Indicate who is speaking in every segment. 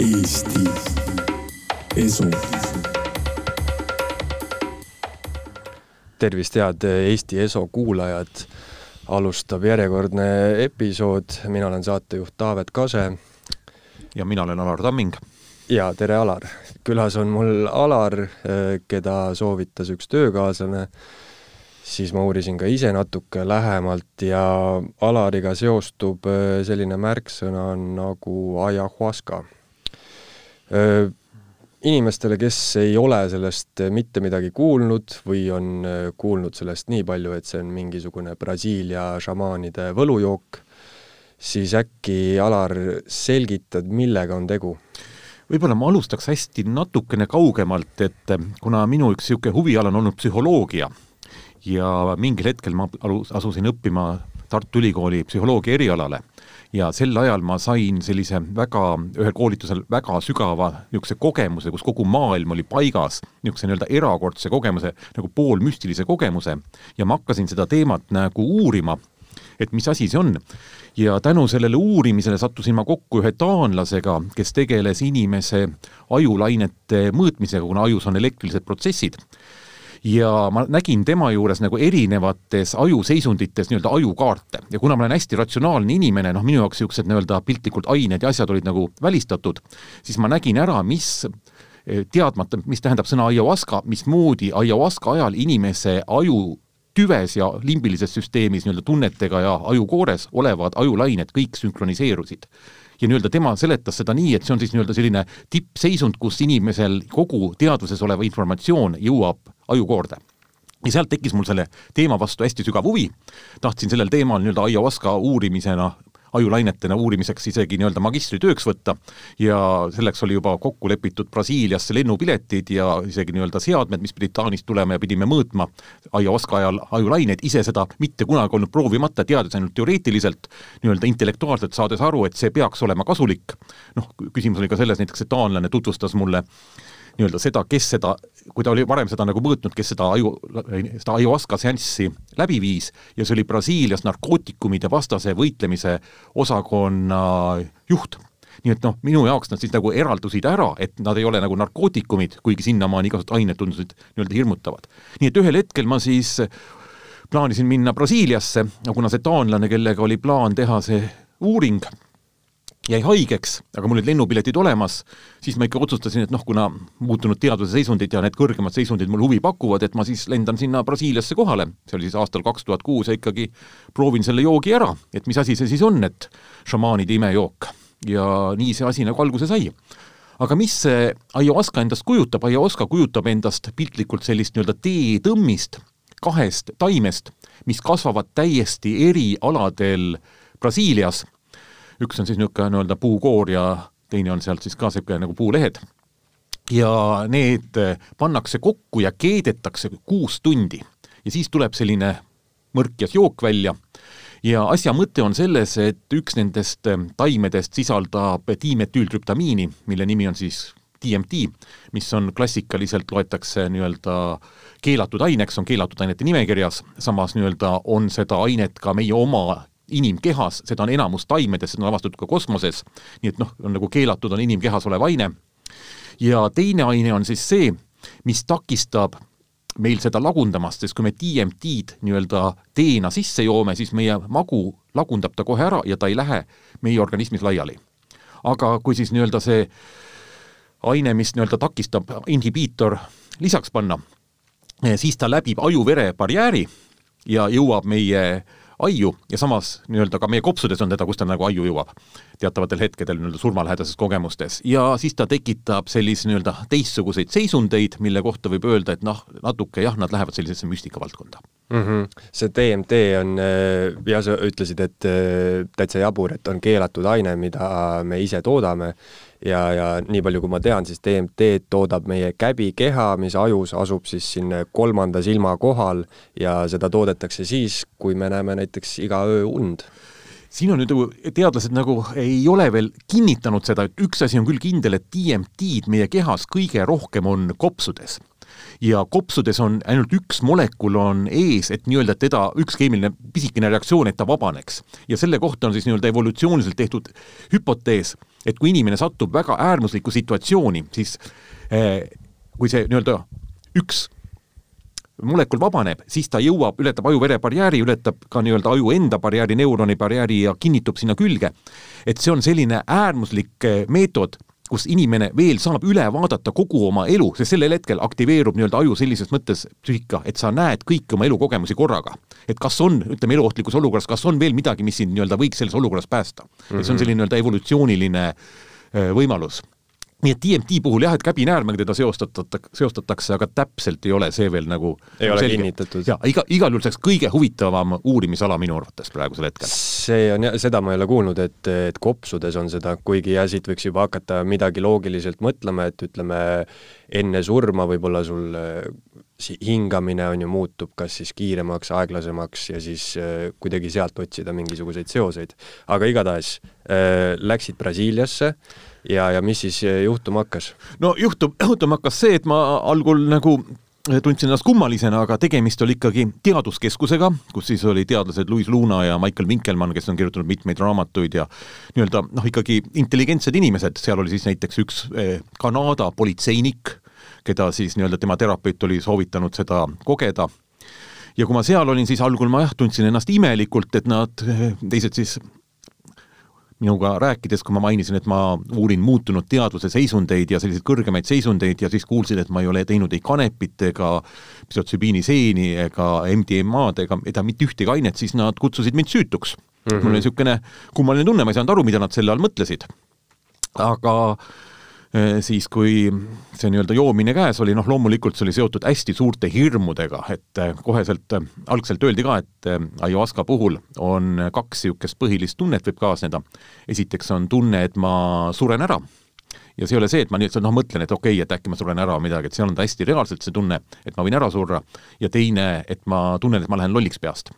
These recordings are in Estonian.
Speaker 1: Eesti Esu. tervist, head Eesti Eso kuulajad. alustab järjekordne episood, mina olen saatejuht Taavet Kase.
Speaker 2: ja mina olen Alar Tamming.
Speaker 1: ja tere, Alar. külas on mul Alar, keda soovitas üks töökaaslane siis ma uurisin ka ise natuke lähemalt ja Alariga seostub äh, selline märksõna nagu ayahuasca. Äh, inimestele, kes ei ole sellest mitte midagi kuulnud või on äh, kuulnud sellest nii palju, et see on mingisugune Brasiilia šamaanide võlujook, siis äkki, Alar, selgitad, millega on tegu?
Speaker 2: võib-olla ma alustaks hästi natukene kaugemalt, et kuna minu üks niisugune huviala on olnud psühholoogia ja mingil hetkel ma alus, asusin õppima Tartu Ülikooli psühholoogia erialale ja sel ajal ma sain sellise väga, ühel koolitusel väga sügava niisuguse kogemuse, kus kogu maailm oli paigas, niisuguse nii-öelda erakordse kogemuse, nagu poolmüstilise kogemuse, ja ma hakkasin seda teemat nagu uurima, et mis asi see on. ja tänu sellele uurimisele sattusin ma kokku ühe taanlasega, kes tegeles inimese ajulainete mõõtmisega, kuna ajus on elektrilised protsessid ja ma nägin tema juures nagu erinevates ajuseisundites nii-öelda ajukaarte. Ja kuna ma olen hästi ratsionaalne inimene, noh, minu jaoks niisugused nii-öelda piltlikult ained ja asjad olid nagu välistatud, siis ma nägin ära, mis eh, teadmata, mis tähendab sõna ayahuasca, mismoodi ayahuasca ajal inimese aju tüves ja limbilises süsteemis nii-öelda tunnetega ja ajukoores olevad ajulained kõik sünkroniseerusid ja nii-öelda tema seletas seda nii, et see on siis nii-öelda selline tippseisund, kus inimesel kogu teadvuses olev informatsioon jõuab ajukoorde. Ja sealt tekkis mul selle teema vastu hästi sügav huvi, tahtsin sellel teemal nii-öelda ayahuasca uurimisena ajulainetena uurimiseks isegi nii-öelda magistritööks võtta ja selleks oli juba kokku lepitud Brasiiliasse lennupiletid ja isegi nii-öelda seadmed, mis pidid Taanist tulema ja pidime mõõtma ayahuasca ajal ajulaineid, ise seda mitte kunagi olnud proovimata, teades ainult teoreetiliselt, nii-öelda intellektuaalselt saades aru, et see peaks olema kasulik. noh, küsimus oli ka selles näiteks, et taanlane tutvustas mulle nii-öelda seda, kes seda, kui ta oli varem seda nagu mõõtnud, kes seda aju, seda ayahuasca seanssi läbi viis ja see oli Brasiilias narkootikumide vastase võitlemise osakonna juht nii et noh, minu jaoks nad siis nagu eraldusid ära, et nad ei ole nagu narkootikumid, kuigi sinnamaani igasugused ained tundusid nii-öelda hirmutavad. nii et ühel hetkel ma siis plaanisin minna Brasiiliasse, kuna see taanlane, kellega oli plaan teha see uuring, jäi haigeks, aga mul olid lennupiletid olemas, siis ma ikka otsustasin, et noh, kuna muutunud teaduse seisundid ja need kõrgemad seisundid mulle huvi pakuvad, et ma siis lendan sinna Brasiiliasse kohale, see oli siis aastal kaks tuhat kuus ja ikkagi proovin selle joogi ära, et mis asi see siis on, et šamaanide imejook. ja nii see asi nagu alguse sai. aga mis see ayahuasca endast kujutab, ayahuasca kujutab endast piltlikult sellist nii-öelda teetõmmist kahest taimest, mis kasvavad täiesti eri aladel Brasiilias üks on siis niisugune nii-öelda puukoor ja teine on sealt siis ka niisugune nagu puulehed. ja need pannakse kokku ja keedetakse kuus tundi. Ja siis tuleb selline mõrkjas jook välja. Ja asja mõte on selles, et üks nendest taimedest sisaldab diimetüültrüptamiini, mille nimi on siis DMT, mis on klassikaliselt, loetakse nii-öelda keelatud aineks, on keelatud ainete nimekirjas, samas nii-öelda on seda ainet ka meie oma inimkehas, seda on enamus taimedes, seda on avastatud ka kosmoses, nii et noh, on nagu keelatud on inimkehas olev aine, ja teine aine on siis see, mis takistab meil seda lagundamast, sest kui me DMT-d nii-öelda teena sisse joome, siis meie magu lagundab ta kohe ära ja ta ei lähe meie organismis laiali. aga kui siis nii-öelda see aine, mis nii-öelda takistab, inhibiitor lisaks panna, siis ta läbib aju-vere barjääri ja jõuab meie äh, aiu ja samas nii-öelda ka meie kopsudes on teda, kus ta nagu aiu jõuab teatavatel hetkedel nii-öelda surmalähedastes kogemustes ja siis ta tekitab sellise nii-öelda teistsuguseid seisundeid, mille kohta võib öelda, et noh, natuke jah, nad lähevad sellisesse müstika valdkonda
Speaker 1: mm. -hmm. see DMT on, äh, ja sa ütlesid, et äh, täitsa jabur, et on keelatud aine, mida me ise toodame ja, ja nii palju, kui ma tean, siis DMT-d toodab meie käbikeha, mis ajus asub siis siin kolmanda silma kohal ja seda toodetakse siis, kui me näeme näiteks iga öö und.
Speaker 2: Siin on nüüd nagu, teadlased nagu ei ole veel kinnitanud seda, et üks asi on küll kindel, et DMT-d meie kehas kõige rohkem on kopsudes. Ja kopsudes on ainult üks molekul on ees, et nii-öelda teda, üks keemiline pisikene reaktsioon, et ta vabaneks. ja selle kohta on siis nii-öelda evolutsiooniliselt tehtud hüpotees, et kui inimene satub väga äärmuslikku situatsiooni, siis eh, kui see nii-öelda üks molekul vabaneb, siis ta jõuab, ületab aju-vere barjääri, ületab ka nii-öelda aju enda barjääri, neuroni barjääri ja kinnitub sinna külge. et see on selline äärmuslik eh, meetod, kus inimene veel saab üle vaadata kogu oma elu, sest sellel hetkel aktiveerub nii-öelda aju sellises mõttes psüühika, et sa näed kõiki oma elukogemusi korraga. et kas on, ütleme, eluohtlikus olukorras, kas on veel midagi, mis sind nii-öelda võiks selles olukorras päästa mm. -hmm. et see on mhm. selline nii-öelda evolutsiooniline eh, võimalus nii et DMT puhul jah, et käbinäärmega teda seostatakse, seostatakse, aga täpselt ei ole see veel nagu
Speaker 1: ei ole selge. kinnitatud.
Speaker 2: ja iga, igal juhul see oleks kõige huvitavam uurimisala minu arvates praegusel hetkel.
Speaker 1: see on jah, seda ma ei ole kuulnud, et, et kopsudes on seda, kuigi jah, siit võiks juba hakata midagi loogiliselt mõtlema, et ütleme, enne surma võib-olla sul hingamine on ju, muutub kas siis kiiremaks, aeglasemaks ja siis äh, kuidagi sealt otsida mingisuguseid seoseid. aga igatahes äh, läksid Brasiiliasse ja, ja mis siis eh, juhtuma hakkas?
Speaker 2: no juhtub, juhtuma hakkas see, et ma algul nagu eh, tundsin ennast kummalisena, aga tegemist oli ikkagi teaduskeskusega, kus siis oli teadlased Louis Luna ja Michael Winkelmann, kes on kirjutanud mitmeid raamatuid ja nii-öelda noh, ikkagi intelligentsed inimesed, seal oli siis näiteks üks eh, Kanada politseinik, keda siis nii-öelda tema terapeut oli soovitanud seda kogeda ja kui ma seal olin, siis algul ma jah, tundsin ennast imelikult, et nad, teised siis minuga rääkides, kui ma mainisin, et ma uurin muutunud teadvuse seisundeid ja selliseid kõrgemaid seisundeid ja siis kuulsid, et ma ei ole teinud ei kanepit ega psühhotsübiiniseeni ega MDMA-d ega, ega mitte ühtegi ainet, siis nad kutsusid mind süütuks mm. -hmm. mul oli niisugune kummaline tunne, ma ei saanud aru, mida nad selle all mõtlesid. aga Äh, siis kui see nii-öelda joomine käes oli, noh loomulikult see oli seotud hästi suurte hirmudega, et äh, koheselt, äh, algselt öeldi ka, et ayahuasca puhul on kaks niisugust põhilist tunnet võib kaasneda. esiteks on tunne, et ma suren ära ja see ei ole see, et ma nüüd noh, mõtlen, et okei okay,, et äkki ma suren ära või midagi, et seal on ta hästi reaalselt see tunne, et ma võin ära surra ja teine, et ma tunnen, et ma lähen lolliks peast.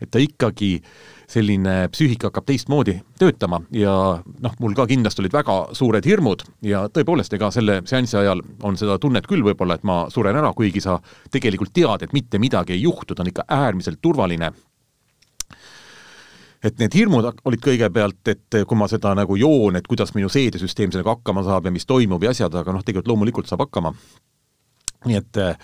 Speaker 2: et ta ikkagi äh, selline psüühika hakkab teistmoodi töötama ja noh, mul ka kindlasti olid väga suured hirmud ja tõepoolest, ega selle seansi ajal on seda tunnet küll võib-olla, et ma suren ära, kuigi sa tegelikult tead, et mitte midagi ei juhtu, ta on ikka äärmiselt turvaline et need hirmud olid kõigepealt, et kui ma seda nagu joon, et kuidas minu seedesüsteem sellega hakkama saab ja mis toimub ja asjad, aga noh, tegelikult loomulikult saab hakkama. nii et äh,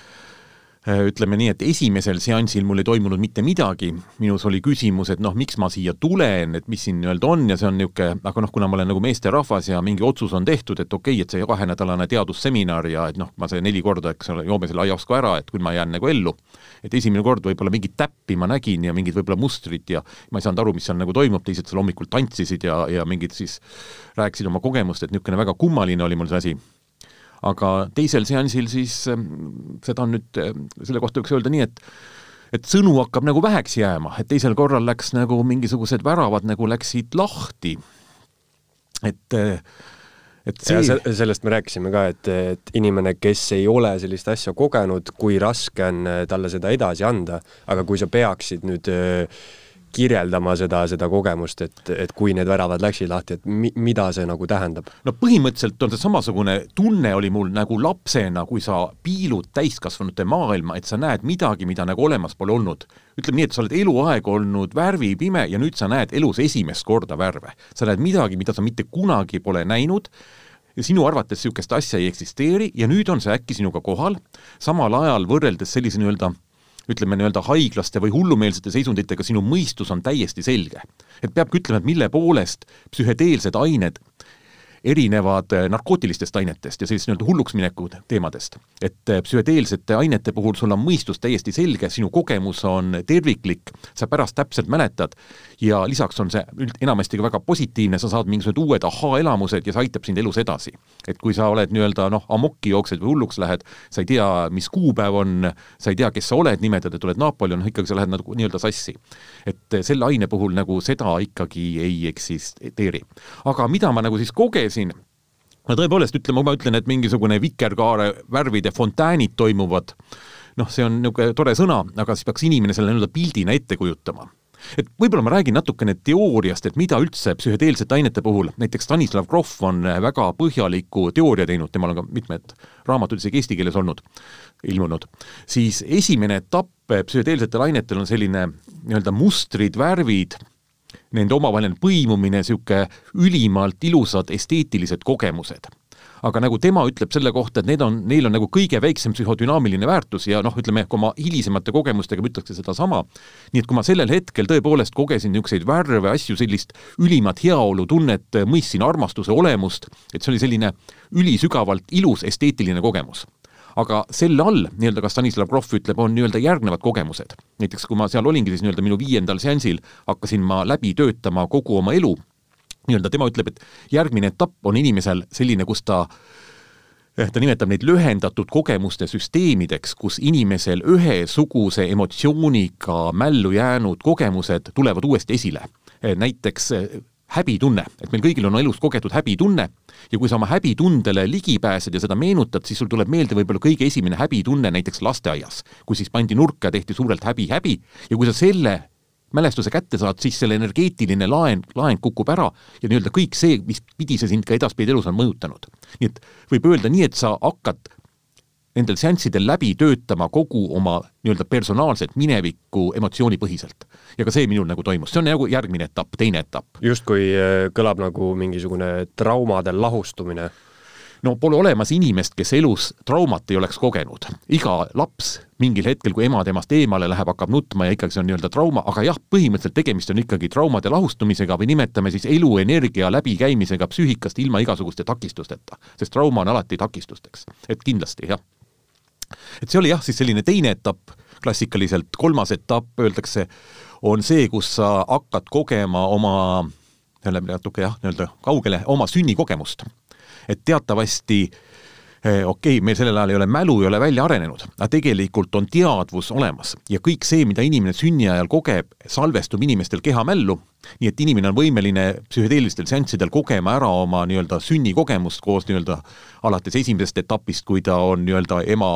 Speaker 2: ütleme nii, et esimesel seansil mul ei toimunud mitte midagi, minus oli küsimus, et noh, miks ma siia tulen, et mis siin nii-öelda on ja see on niisugune, aga noh, kuna ma olen nagu meesterahvas ja mingi otsus on tehtud, et okei okay,, et see kahenädalane teadusseminar ja et noh, ma see neli korda, eks ole, joome selle ayahuasca ära, et küll ma jään nagu ellu. et esimene kord võib-olla mingit täppi ma nägin ja mingid võib-olla mustrit ja ma ei saanud aru, mis seal nagu toimub, teised seal hommikul tantsisid ja, ja mingid siis rääkisid oma kogemust, et niisugune väga kummaline oli mul see asi aga teisel seansil siis ähm, seda on nüüd, ähm, selle kohta võiks öelda nii, et et sõnu hakkab nagu väheks jääma, et teisel korral läks nagu mingisugused väravad nagu läksid lahti. et äh,
Speaker 1: et see ja sellest me rääkisime ka, et, et inimene, kes ei ole sellist asja kogenud, kui raske on äh, talle seda edasi anda, aga kui sa peaksid nüüd äh, kirjeldama seda, seda kogemust, et, et kui need väravad läksid lahti, et mi-, mida see nagu tähendab?
Speaker 2: no põhimõtteliselt on see samasugune tunne oli mul nagu lapsena, kui sa piilud täiskasvanute maailma, et sa näed midagi, mida nagu olemas pole olnud. ütleme nii, et sa oled eluaeg olnud värvipime ja nüüd sa näed elus esimest korda värve. sa näed midagi, mida sa mitte kunagi pole näinud, ja sinu arvates niisugust asja ei eksisteeri ja nüüd on see äkki sinuga kohal, samal ajal võrreldes sellise nii-öelda ütleme nii-öelda haiglaste või hullumeelsete seisunditega, sinu mõistus on täiesti selge. et peabki ütlema, et mille poolest psühhedeelsed ained erinevad äh, narkootilistest ainetest ja sellist nii-öelda hulluks mineku teemadest. et äh, psühhedeelsete ainete puhul sul on mõistus täiesti selge, sinu kogemus on terviklik, sa pärast täpselt mäletad ja lisaks on see üld-, enamasti ka väga positiivne, sa saad mingisugused uued ahhaa-elamused ja see aitab sind elus edasi. et kui sa oled nii-öelda noh, amokki jooksed või hulluks lähed, sa ei tea, mis kuupäev on, sa ei tea, kes sa oled, nimetad, et oled Napoleon, noh ikkagi sa lähed nagu nii-öelda sassi. et selle aine puhul nagu seda ikkagi ei eksisteeri. aga mida ma nagu siis kogesin, no tõepoolest, ütleme, ma ütlen, et mingisugune vikerkaare värvide fontäänid toimuvad, noh, see on niisugune tore sõna, aga siis peaks inimene selle nii-öelda pildina ette kujutama et võib-olla ma räägin natukene teooriast, et mida üldse psühhedeelsete ainete puhul, näiteks Stanislav Grof on väga põhjaliku teooria teinud, temal on ka mitmed raamatud isegi eesti keeles olnud, ilmunud, siis esimene etapp psühhedeelsetel ainetel on selline nii-öelda mustrid, värvid nende omavaheline põimumine, niisugune ülimalt ilusad esteetilised kogemused aga nagu tema ütleb selle kohta, et need on, neil on nagu kõige väiksem psühhodünaamiline väärtus ja noh, ütleme, oma hilisemate kogemustega ma ütleks sedasama, nii et kui ma sellel hetkel tõepoolest kogesin niisuguseid värve, asju, sellist ülimat heaolutunnet, mõistsin armastuse olemust, et see oli selline ülisügavalt ilus esteetiline kogemus aga selle all, nii-öelda ka Stanislav Grof ütleb, on nii-öelda järgnevad kogemused. näiteks kui ma seal olingi, siis nii-öelda minu viiendal seansil hakkasin ma läbi töötama kogu oma elu nii-öelda tema ütleb, et järgmine etapp on inimesel selline, kus ta eh, ta nimetab neid lühendatud kogemuste süsteemideks, kus inimesel ühesuguse emotsiooniga mällu jäänud kogemused tulevad uuesti esile. Eh, näiteks eh, häbitunne, et meil kõigil on elus kogetud häbitunne ja kui sa oma häbitundele ligi pääsed ja seda meenutad, siis sul tuleb meelde võib-olla kõige esimene häbitunne näiteks lasteaias, kus siis pandi nurka ja tehti suurelt häbi, häbi ja kui sa selle mälestuse kätte saad, siis selle energeetiline laen, laeng kukub ära ja nii-öelda kõik see, mis pidi see sind ka edaspidi elus on mõjutanud. nii et võib öelda nii, et sa hakkad nendel seanssidel läbi töötama kogu oma nii-öelda personaalset minevikku emotsioonipõhiselt. ja ka see minul nagu toimus, see on nagu järgmine etapp, teine etapp.
Speaker 1: justkui äh, kõlab nagu mingisugune traumade lahustumine
Speaker 2: no pole olemas inimest, kes elus traumat ei oleks kogenud. iga laps mingil hetkel, kui ema temast eemale läheb, hakkab nutma ja ikkagi see on nii-öelda trauma, aga jah, põhimõtteliselt tegemist on ikkagi traumade lahustumisega või nimetame siis eluenergia läbikäimisega psüühikast ilma igasuguste takistusteta. sest trauma on alati takistusteks, et kindlasti jah. et see oli jah, siis selline teine etapp, klassikaliselt kolmas etapp öeldakse, on see, kus sa hakkad kogema oma jälle natuke jah, nii-öelda kaugele, oma sünnikogemust et teatavasti eh, okei okay,, meil sellel ajal ei ole mälu, ei ole välja arenenud, aga tegelikult on teadvus olemas ja kõik see, mida inimene sünniajal kogeb, salvestub inimestel kehamällu, nii et inimene on võimeline psühhedeelilistel seanssidel kogema ära oma nii-öelda sünnikogemust koos nii-öelda alates esimesest etapist, kui ta on nii-öelda ema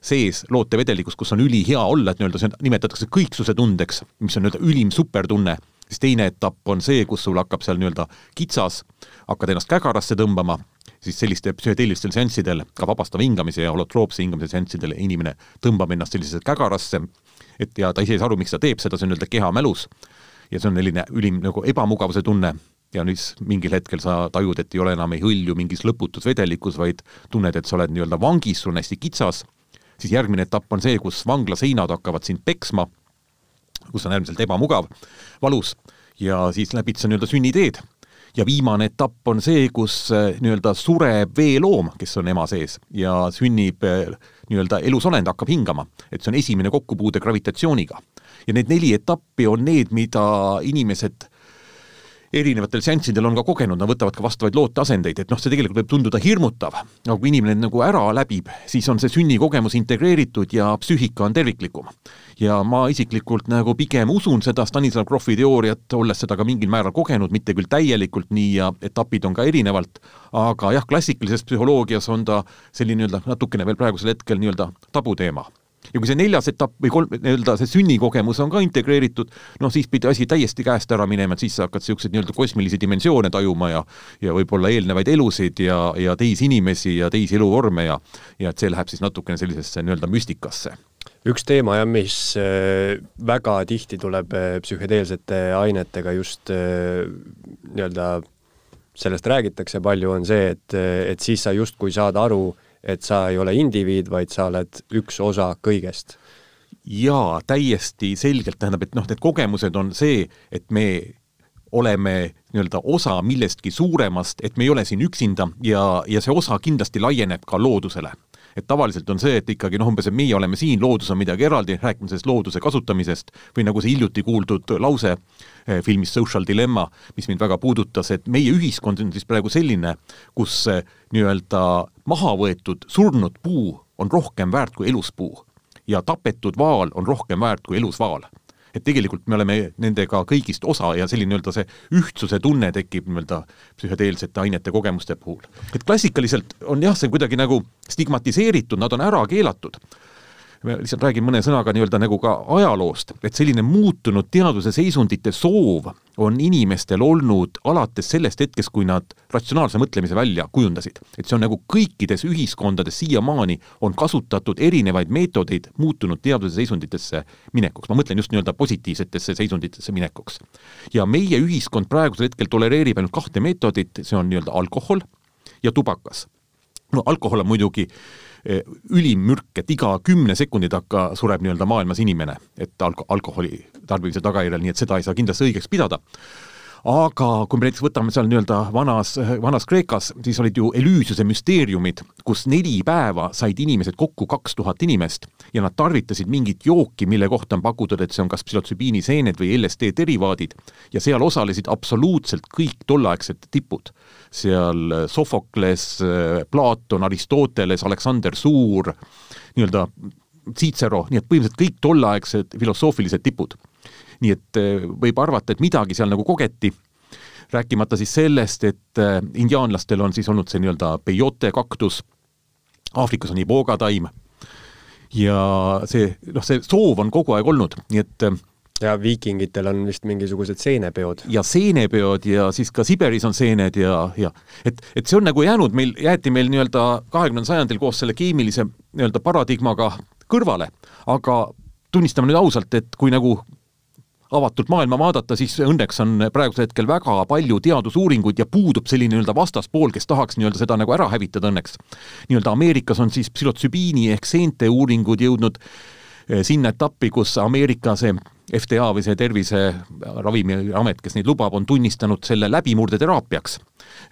Speaker 2: sees lootevedelikus, kus on ülihea olla, et nii-öelda see nimetatakse kõiksuse tundeks, mis on nii-öelda ülim supertunne. Siis teine etapp on see, kus sul hakkab seal nii-öelda kitsas, hakkad ennast kägarasse tõmbama, siis selliste psühhedeelilistel seanssidel, ka vabastava hingamise ja holotroopse hingamise seanssidel inimene tõmbab ennast sellisesse kägarasse, et ja ta ise ei saa aru, miks ta teeb seda, see on nii-öelda kehamälus, ja see on selline ülim nagu ebamugavuse tunne, ja nüüd mingil hetkel sa tajud, et ei ole enam ei hõlju mingis lõputus vedelikus, vaid tunned, et sa oled nii-öelda vangis, sul on hästi kitsas, siis järgmine etapp on see, kus vangla seinad hakkavad sind peksma kus on äärmiselt ebamugav, valus. Ja siis läbid sa nii-öelda sünniteed. Ja viimane etapp on see, kus äh, nii-öelda sureb veeloom, kes on ema sees ja sünnib äh, nii-öelda elusolend, hakkab hingama. et see on esimene kokkupuude gravitatsiooniga. ja need neli etappi on need, mida inimesed erinevatel seanssidel on ka kogenud, nad võtavad ka vastavaid looteasendeid, et noh, see tegelikult võib tunduda hirmutav, aga kui inimene nagu ära läbib, siis on see sünnikogemus integreeritud ja psüühika on terviklikum. ja ma isiklikult nagu pigem usun seda Stanislav Grofi teooriat, olles seda ka mingil määral kogenud, mitte küll täielikult nii ja etapid on ka erinevalt, aga jah, klassikalises psühholoogias on ta selline nii-öelda natukene veel praegusel hetkel nii-öelda tabuteema ja kui see neljas etapp või kolm, nii-öelda see sünnikogemus on ka integreeritud, noh siis pidi asi täiesti käest ära minema, et siis sa hakkad niisuguseid nii-öelda kosmilisi dimensioone tajuma ja ja võib-olla eelnevaid elusid ja, ja teisi inimesi ja teisi eluvorme ja ja et see läheb siis natukene sellisesse nii-öelda müstikasse.
Speaker 1: Üks teema jah, mis äh, väga tihti tuleb äh, psühhedeelsete ainetega just äh, nii-öelda sellest räägitakse palju, on see, et, et siis sa justkui saad aru, et sa ei ole indiviid, vaid sa oled üks osa kõigest.
Speaker 2: jaa, täiesti selgelt, tähendab, et noh, need kogemused on see, et me oleme nii-öelda osa millestki suuremast, et me ei ole siin üksinda ja, ja see osa kindlasti laieneb ka loodusele et tavaliselt on see, et ikkagi noh, umbes, et meie oleme siin, loodus on midagi eraldi, räägime sellest looduse kasutamisest, või nagu see hiljuti kuuldud lause eh, filmis Social Dilemma, mis mind väga puudutas, et meie ühiskond on siis praegu selline, kus eh, nii-öelda maha võetud surnud puu on rohkem väärt kui elus puu ja tapetud vaal on rohkem väärt kui elus vaal et tegelikult me oleme nendega kõigist osa ja selline nii-öelda see ühtsuse tunne tekib nii-öelda psühhedeelsete ainete kogemuste puhul. et klassikaliselt on jah, see kuidagi nagu stigmatiseeritud, nad on ära keelatud lihtsalt räägin mõne sõnaga nii-öelda nagu ka ajaloost, et selline muutunud teaduse seisundite soov on inimestel olnud alates sellest hetkest, kui nad ratsionaalse mõtlemise välja kujundasid. et see on nagu kõikides ühiskondades siiamaani on kasutatud erinevaid meetodeid muutunud teaduse seisunditesse minekuks, ma mõtlen just nii-öelda positiivsetesse seisunditesse minekuks. ja meie ühiskond praegusel hetkel tolereerib ainult kahte meetodit, see on nii-öelda alkohol ja tubakas. no alkohol on muidugi ülim mürk, et iga kümne sekundi taga sureb nii-öelda maailmas inimene, et alko-, alkoholi tarbimise tagajärjel, nii et seda ei saa kindlasti õigeks pidada aga kui me näiteks võtame seal nii-öelda vanas, vanas Kreekas, siis olid ju Elüüsiuse müsteeriumid, kus neli päeva said inimesed kokku kaks tuhat inimest ja nad tarvitasid mingit jooki, mille kohta on pakutud, et see on kas psühhotsübiini seened või LSD derivaadid ja seal osalesid absoluutselt kõik tolleaegsed tipud. seal Sofokles, Platon, Aristoteles, Aleksander Suur, nii-öelda Cicero, nii et põhimõtteliselt kõik tolleaegsed filosoofilised tipud nii et äh, võib arvata, et midagi seal nagu kogeti, rääkimata siis sellest, et äh, indiaanlastel on siis olnud see nii-öelda peyote kaktus, Aafrikas on iboga taim ja see, noh, see soov on kogu aeg olnud, nii et äh,
Speaker 1: ja viikingitel on vist mingisugused seenepeod.
Speaker 2: ja seenepeod ja siis ka Siberis on seened ja, ja et, et see on nagu jäänud meil, jäeti meil nii-öelda kahekümnendal sajandil koos selle keemilise nii-öelda paradigmaga kõrvale, aga tunnistame nüüd ausalt, et kui nagu avatult maailma vaadata, siis õnneks on praegusel hetkel väga palju teadusuuringuid ja puudub selline nii-öelda vastaspool, kes tahaks nii-öelda seda nagu ära hävitada õnneks. nii-öelda Ameerikas on siis psühhotsübiini ehk seente uuringud jõudnud eh, sinna etappi, kus Ameerika see FDA või see Terviseravimiamet, kes neid lubab, on tunnistanud selle läbimurdeteraapiaks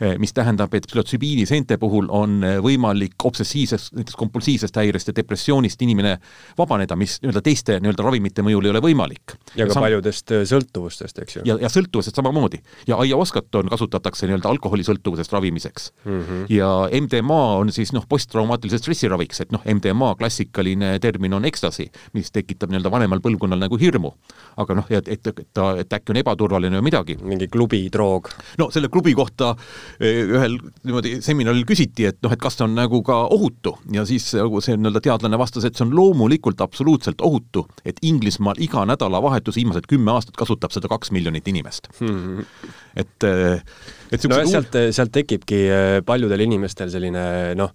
Speaker 2: Eh, mis tähendab, et psühhotsübiini seente puhul on eh, võimalik obsessiivsest, näiteks kompulsiivsest häirest ja depressioonist inimene vabaneda, mis nii-öelda teiste nii-öelda ravimite mõjul ei ole võimalik.
Speaker 1: ja ka Sam paljudest eh, sõltuvustest, eks ju.
Speaker 2: ja, ja sõltuvusest samamoodi. ja aiaoskat on, kasutatakse nii-öelda alkoholisõltuvusest ravimiseks mm. -hmm. ja MDMA on siis noh, posttraumaatilise stressiraviks, et noh, MDMA klassikaline termin on ekstasi, mis tekitab nii-öelda vanemal põlvkonnal nagu hirmu. Aga noh, et, et, et ta, et äkki on ebaturvaline või midagi.
Speaker 1: mingi klubidroog.
Speaker 2: no selle klubi kohta Eh, ühel niimoodi seminaril küsiti, et noh, et kas see on nagu ka ohutu ja siis nagu see nii-öelda teadlane vastas, et see on loomulikult absoluutselt ohutu, et Inglismaal iga nädalavahetus viimased kümme aastat kasutab seda kaks miljonit inimest hmm.. et,
Speaker 1: eh, et no ja sealt, sealt tekibki eh, paljudel inimestel selline noh,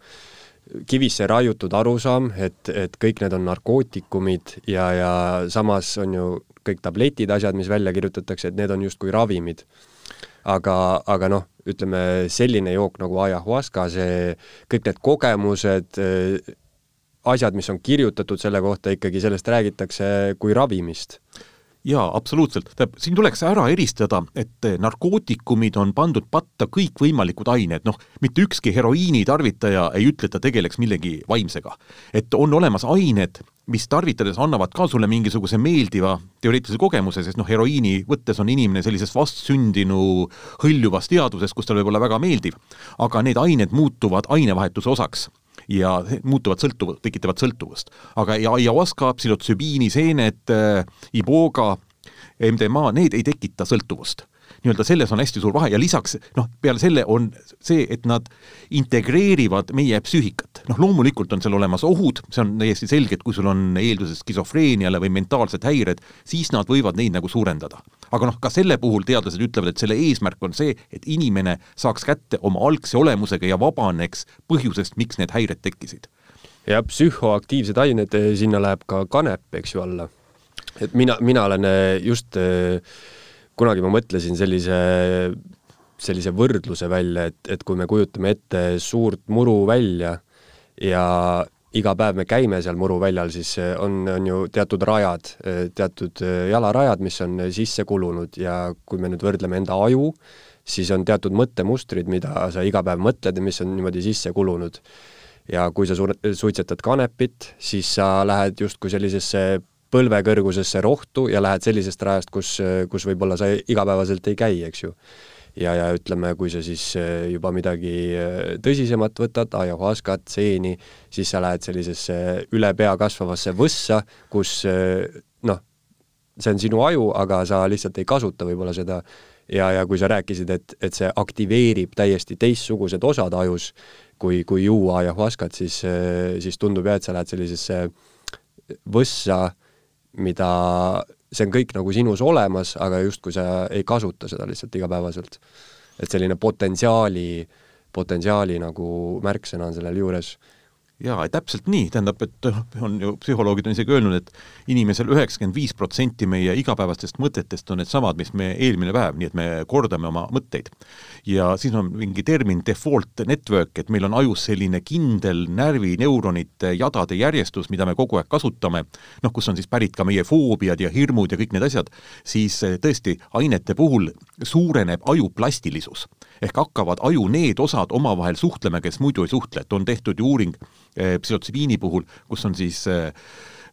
Speaker 1: kivisse raiutud arusaam, et, et kõik need on narkootikumid ja, ja samas on ju kõik tabletid, asjad, mis välja kirjutatakse, et need on justkui ravimid. Aga, aga noh, ütleme selline jook nagu ajahuaska, see, kõik need kogemused, äh, asjad, mis on kirjutatud selle kohta, ikkagi sellest räägitakse kui ravimist
Speaker 2: jaa, absoluutselt. tähendab, siin tuleks ära eristada, et narkootikumid on pandud patta kõikvõimalikud ained, noh, mitte ükski heroiini tarvitaja ei ütle, et ta tegeleks millegi vaimsega. et on olemas ained, mis tarvitades annavad ka sulle mingisuguse meeldiva teoreetilise kogemuse, sest noh, heroiini võttes on inimene sellises vastsündinu hõljuvas teadvuses, kus tal võib olla väga meeldiv. aga need ained muutuvad ainevahetuse osaks ja muutuvad sõltuv-, tekitavad sõltuvust. aga ja ayahuasca, psühhotsübiini seened, äh, iboga, MDMA, need ei tekita sõltuvust nii-öelda selles on hästi suur vahe ja lisaks noh, peale selle on see, et nad integreerivad meie psüühikat. noh, loomulikult on seal olemas ohud, see on täiesti selge, et kui sul on eelduses skisofreeniale või mentaalsed häired, siis nad võivad neid nagu suurendada. aga noh, ka selle puhul teadlased ütlevad, et selle eesmärk on see, et inimene saaks kätte oma algse olemusega ja vabaneks põhjusest, miks need häired tekkisid.
Speaker 1: ja psühhoaktiivsed ained, sinna läheb ka kanep, eks ju, alla. et mina, mina olen just äh, kunagi ma mõtlesin sellise, sellise võrdluse välja, et, et kui me kujutame ette suurt muruvälja ja iga päev me käime seal muruväljal, siis on, on ju teatud rajad, teatud jalarajad, mis on sisse kulunud ja kui me nüüd võrdleme enda aju, siis on teatud mõttemustrid, mida sa iga päev mõtled ja mis on niimoodi sisse kulunud. ja kui sa suitsetad kanepit, siis sa lähed justkui sellisesse põlvekõrgusesse rohtu ja lähed sellisest rajast, kus, kus võib-olla sa igapäevaselt ei käi, eks ju. ja, ja ütleme, kui sa siis eh, juba midagi eh, tõsisemat võtad, ajahuaskat, seeni, siis sa lähed sellisesse üle pea kasvavasse võssa, kus eh, noh, see on sinu aju, aga sa lihtsalt ei kasuta võib-olla seda ja, ja kui sa rääkisid, et, et see aktiveerib täiesti teistsugused osad ajus, kui, kui juua ajahuaskat, siis, siis tundub jah, et sa lähed sellisesse võssa, mida, see on kõik nagu sinus olemas, aga justkui sa ei kasuta seda lihtsalt igapäevaselt. et selline potentsiaali, potentsiaali nagu märksõna on sellel juures
Speaker 2: jaa, täpselt nii, tähendab, et noh, on ju, psühholoogid on isegi öelnud, et inimesel üheksakümmend viis protsenti meie igapäevastest mõtetest on needsamad, mis me eelmine päev, nii et me kordame oma mõtteid. ja siis on mingi termin default network, et meil on ajus selline kindel närvineuronite jadade järjestus, mida me kogu aeg kasutame, noh, kus on siis pärit ka meie foobiad ja hirmud ja kõik need asjad, siis eh, tõesti, ainete puhul suureneb aju plastilisus. Ehk hakkavad aju need osad omavahel suhtlema, kes muidu ei suhtle, et on tehtud ju uuring Eh, psühhotsüviini puhul, kus on siis eh,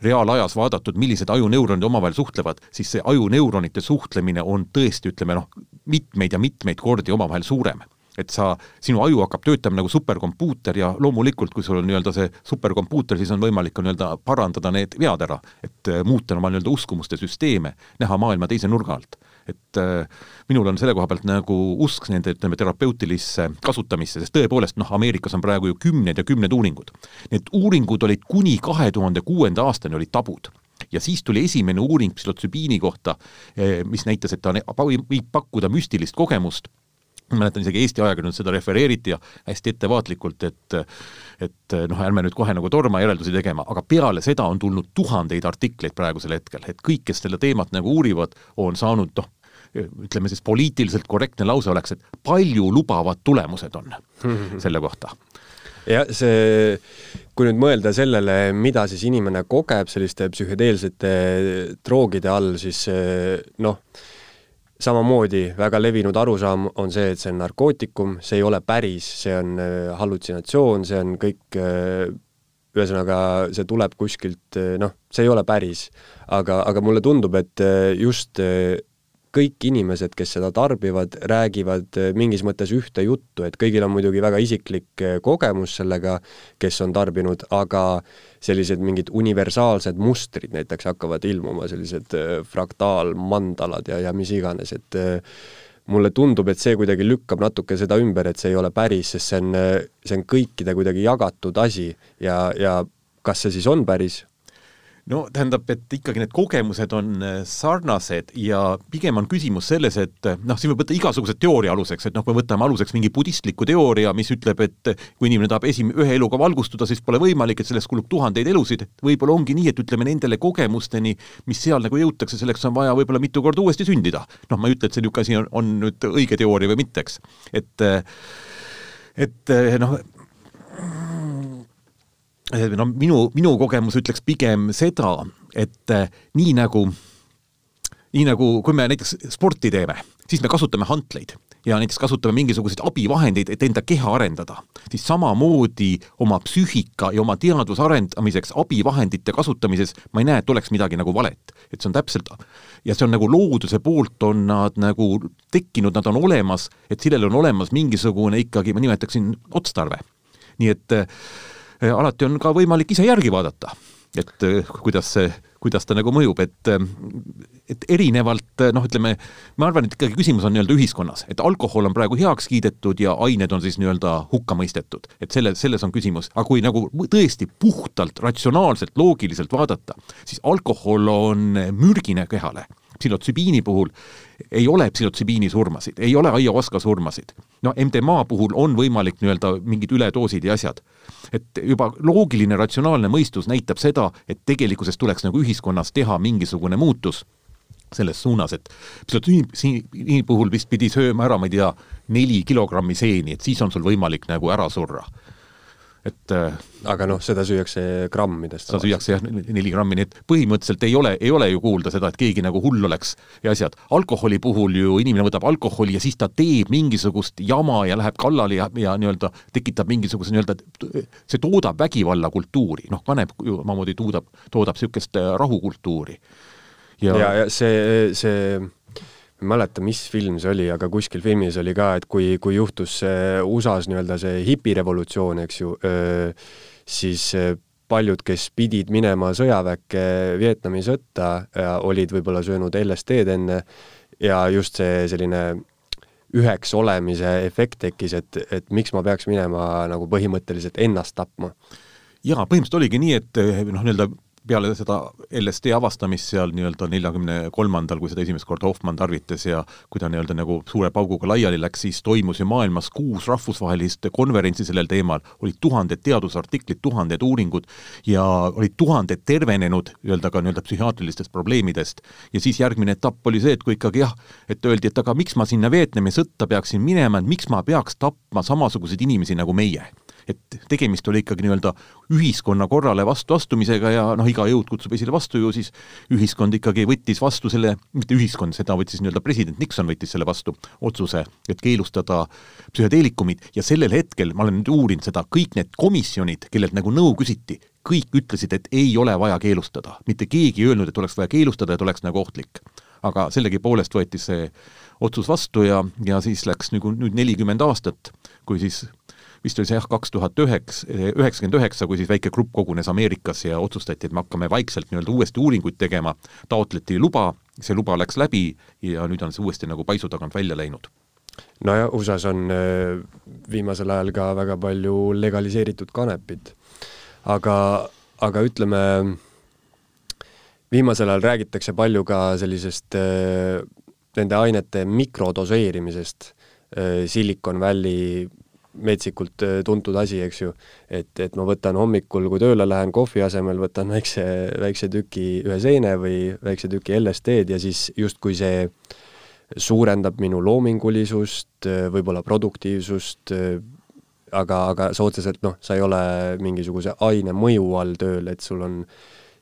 Speaker 2: reaalajas vaadatud, millised ajuneuronid omavahel suhtlevad, siis see ajuneuronite suhtlemine on tõesti, ütleme noh, mitmeid ja mitmeid kordi omavahel suurem. Et sa, sinu aju hakkab töötama nagu superkompuuter ja loomulikult, kui sul on nii-öelda see superkompuuter, siis on võimalik ka nii-öelda parandada need vead ära, et eh, muuta oma nii-öelda uskumuste süsteeme, näha maailma teise nurga alt et äh, minul on selle koha pealt nagu usk nende, ütleme, terapeutilisse kasutamisse, sest tõepoolest noh, Ameerikas on praegu ju kümned ja kümned uuringud. Need uuringud olid kuni kahe tuhande kuuenda aastani olid tabud. Ja siis tuli esimene uuring psühhotsübiini kohta, eh, mis näitas, et ta võib pakkuda müstilist kogemust. Ma mäletan isegi Eesti ajakirjanduses seda refereeriti ja hästi ettevaatlikult, et et noh, ärme nüüd kohe nagu torma järeldusi tegema, aga peale seda on tulnud tuhandeid artikleid praegusel hetkel, et kõik, kes seda teemat nagu uurivad, on saanud noh, ütleme siis poliitiliselt korrektne lause oleks, et palju lubavad tulemused on selle kohta
Speaker 1: jah, see, kui nüüd mõelda sellele, mida siis inimene kogeb selliste psühhedeelsete droogide all, siis noh, samamoodi väga levinud arusaam on see, et see on narkootikum, see ei ole päris, see on äh, hallutsinatsioon, see on kõik äh, ühesõnaga, see tuleb kuskilt, noh, see ei ole päris. aga, aga mulle tundub, et just kõik inimesed, kes seda tarbivad, räägivad eh, mingis mõttes ühte juttu, et kõigil on muidugi väga isiklik eh, kogemus sellega, kes on tarbinud, aga sellised mingid universaalsed mustrid näiteks hakkavad ilmuma, sellised eh, fraktaalmandalad ja, ja mis iganes, et mulle tundub, et see kuidagi lükkab natuke seda ümber, et see ei ole päris, sest see on, see on kõikide kuidagi jagatud asi ja, ja kas see siis on päris,
Speaker 2: no tähendab, et ikkagi need kogemused on äh, sarnased ja pigem on küsimus selles, et äh, noh, siin võib võtta igasugused teooria aluseks, et noh, kui me võtame aluseks mingi budistliku teooria, mis ütleb, et äh, kui inimene tahab esim-, ühe eluga valgustuda, siis pole võimalik, et sellest kulub tuhandeid elusid, et võib-olla ongi nii, et ütleme nendele kogemusteni, mis seal nagu jõutakse, selleks on vaja võib-olla mitu korda uuesti sündida. noh, ma ei ütle, et see niisugune asi on, on nüüd õige teooria või mitte, eks. et et noh, no minu, minu kogemus ütleks pigem seda, et eh, nii nagu, nii nagu kui me näiteks sporti teeme, siis me kasutame hantleid ja näiteks kasutame mingisuguseid abivahendeid, et enda keha arendada, siis samamoodi oma psüühika ja oma teadvuse arendamiseks abivahendite kasutamises ma ei näe, et oleks midagi nagu valet. et see on täpselt, ja see on nagu looduse poolt on nad nagu tekkinud, nad on olemas, et sellel on olemas mingisugune ikkagi, ma nimetaksin, otstarve. nii et äh, alati on ka võimalik ise järgi vaadata, et eh, kuidas see, kuidas ta nagu mõjub, et eh, et erinevalt noh, ütleme, ma arvan, et ikkagi küsimus on nii-öelda ühiskonnas, et alkohol on praegu heaks kiidetud ja ained on siis nii-öelda hukka mõistetud. et selle, selles on küsimus, aga kui nagu tõesti puhtalt ratsionaalselt, loogiliselt vaadata, siis alkohol on mürgine kehale psühhotsübiini puhul ei ole psühhotsübiini surmasid, ei ole aiaoska surmasid. no MDMA puhul on võimalik nii-öelda mingid üledoosid ja asjad. et juba loogiline ratsionaalne mõistus näitab seda, et tegelikkuses tuleks nagu ühiskonnas teha mingisugune muutus selles suunas, et psühhotsübiini puhul vist pidi sööma ära, ma ei tea, neli kilogrammi seeni, et siis on sul võimalik nagu ära surra et äh,
Speaker 1: aga noh, seda süüakse grammidest.
Speaker 2: seda süüakse jah, neli grammi, nii et põhimõtteliselt ei ole, ei ole ju kuulda seda, et keegi nagu hull oleks ja asjad. alkoholi puhul ju inimene võtab alkoholi ja siis ta teeb mingisugust jama ja läheb kallale ja, ja nii-öelda tekitab mingisuguse nii-öelda, see toodab vägivallakultuuri, noh, kanep ju omamoodi toodab, toodab niisugust äh, rahukultuuri.
Speaker 1: ja, ja, ja see, see ei mäleta, mis film see oli, aga kuskil filmis oli ka, et kui, kui juhtus see USA-s nii-öelda see hipirevolutsioon, eks ju, siis paljud, kes pidid minema sõjaväkke Vietnami sõtta, olid võib-olla söönud LSD-d enne ja just see selline üheks olemise efekt tekkis, et, et miks ma peaks minema nagu põhimõtteliselt ennast tapma.
Speaker 2: jaa, põhimõtteliselt oligi nii, et noh, nii-öelda peale seda LSD avastamist seal nii-öelda neljakümne kolmandal, kui seda esimest korda Hoffmann tarvitas ja kui ta nii-öelda nagu suure pauguga laiali läks, siis toimus ju maailmas kuus rahvusvahelist konverentsi sellel teemal, olid tuhanded teadusartiklid, tuhanded uuringud ja olid tuhanded tervenenud nii-öelda ka nii-öelda psühhiaatrilistest probleemidest. ja siis järgmine etapp oli see, et kui ikkagi jah, et öeldi, et aga miks ma sinna Vietnami sõtta peaksin minema, et miks ma peaks tapma samasuguseid inimesi nagu meie et tegemist oli ikkagi nii-öelda ühiskonna korrale vastuastumisega ja noh, iga jõud kutsub esile vastu ju siis ühiskond ikkagi võttis vastu selle, mitte ühiskond, seda võttis nii-öelda president Nixon võttis selle vastu, otsuse, et keelustada psühhedeelikumid ja sellel hetkel, ma olen nüüd uurinud seda, kõik need komisjonid, kellelt nagu nõu küsiti, kõik ütlesid, et ei ole vaja keelustada, mitte keegi ei öelnud, et oleks vaja keelustada, et oleks nagu ohtlik. aga sellegipoolest võeti see otsus vastu ja, ja siis läks nagu nüüd nelikümmend aastat, kui siis vist oli see jah, kaks tuhat üheksa, üheksakümmend üheksa, kui siis väike grupp kogunes Ameerikas ja otsustati, et me hakkame vaikselt nii-öelda uuesti uuringuid tegema, taotleti luba, see luba läks läbi ja nüüd on see uuesti nagu paisu tagant välja läinud
Speaker 1: no ja USA-s on äh, viimasel ajal ka väga palju legaliseeritud kanepit. aga, aga ütleme, viimasel ajal räägitakse palju ka sellisest äh, nende ainete mikrodoseerimisest, Silicon Valley metsikult äh, tuntud asi, eks ju. et, et ma võtan hommikul, kui tööle lähen, kohvi asemel võtan väikse, väikse tüki ühe seene või väikse tüki LSD-d ja siis justkui see suurendab minu loomingulisust, võib-olla produktiivsust, aga, aga sa otseselt noh, sa ei ole mingisuguse aine mõju all tööl, et sul on,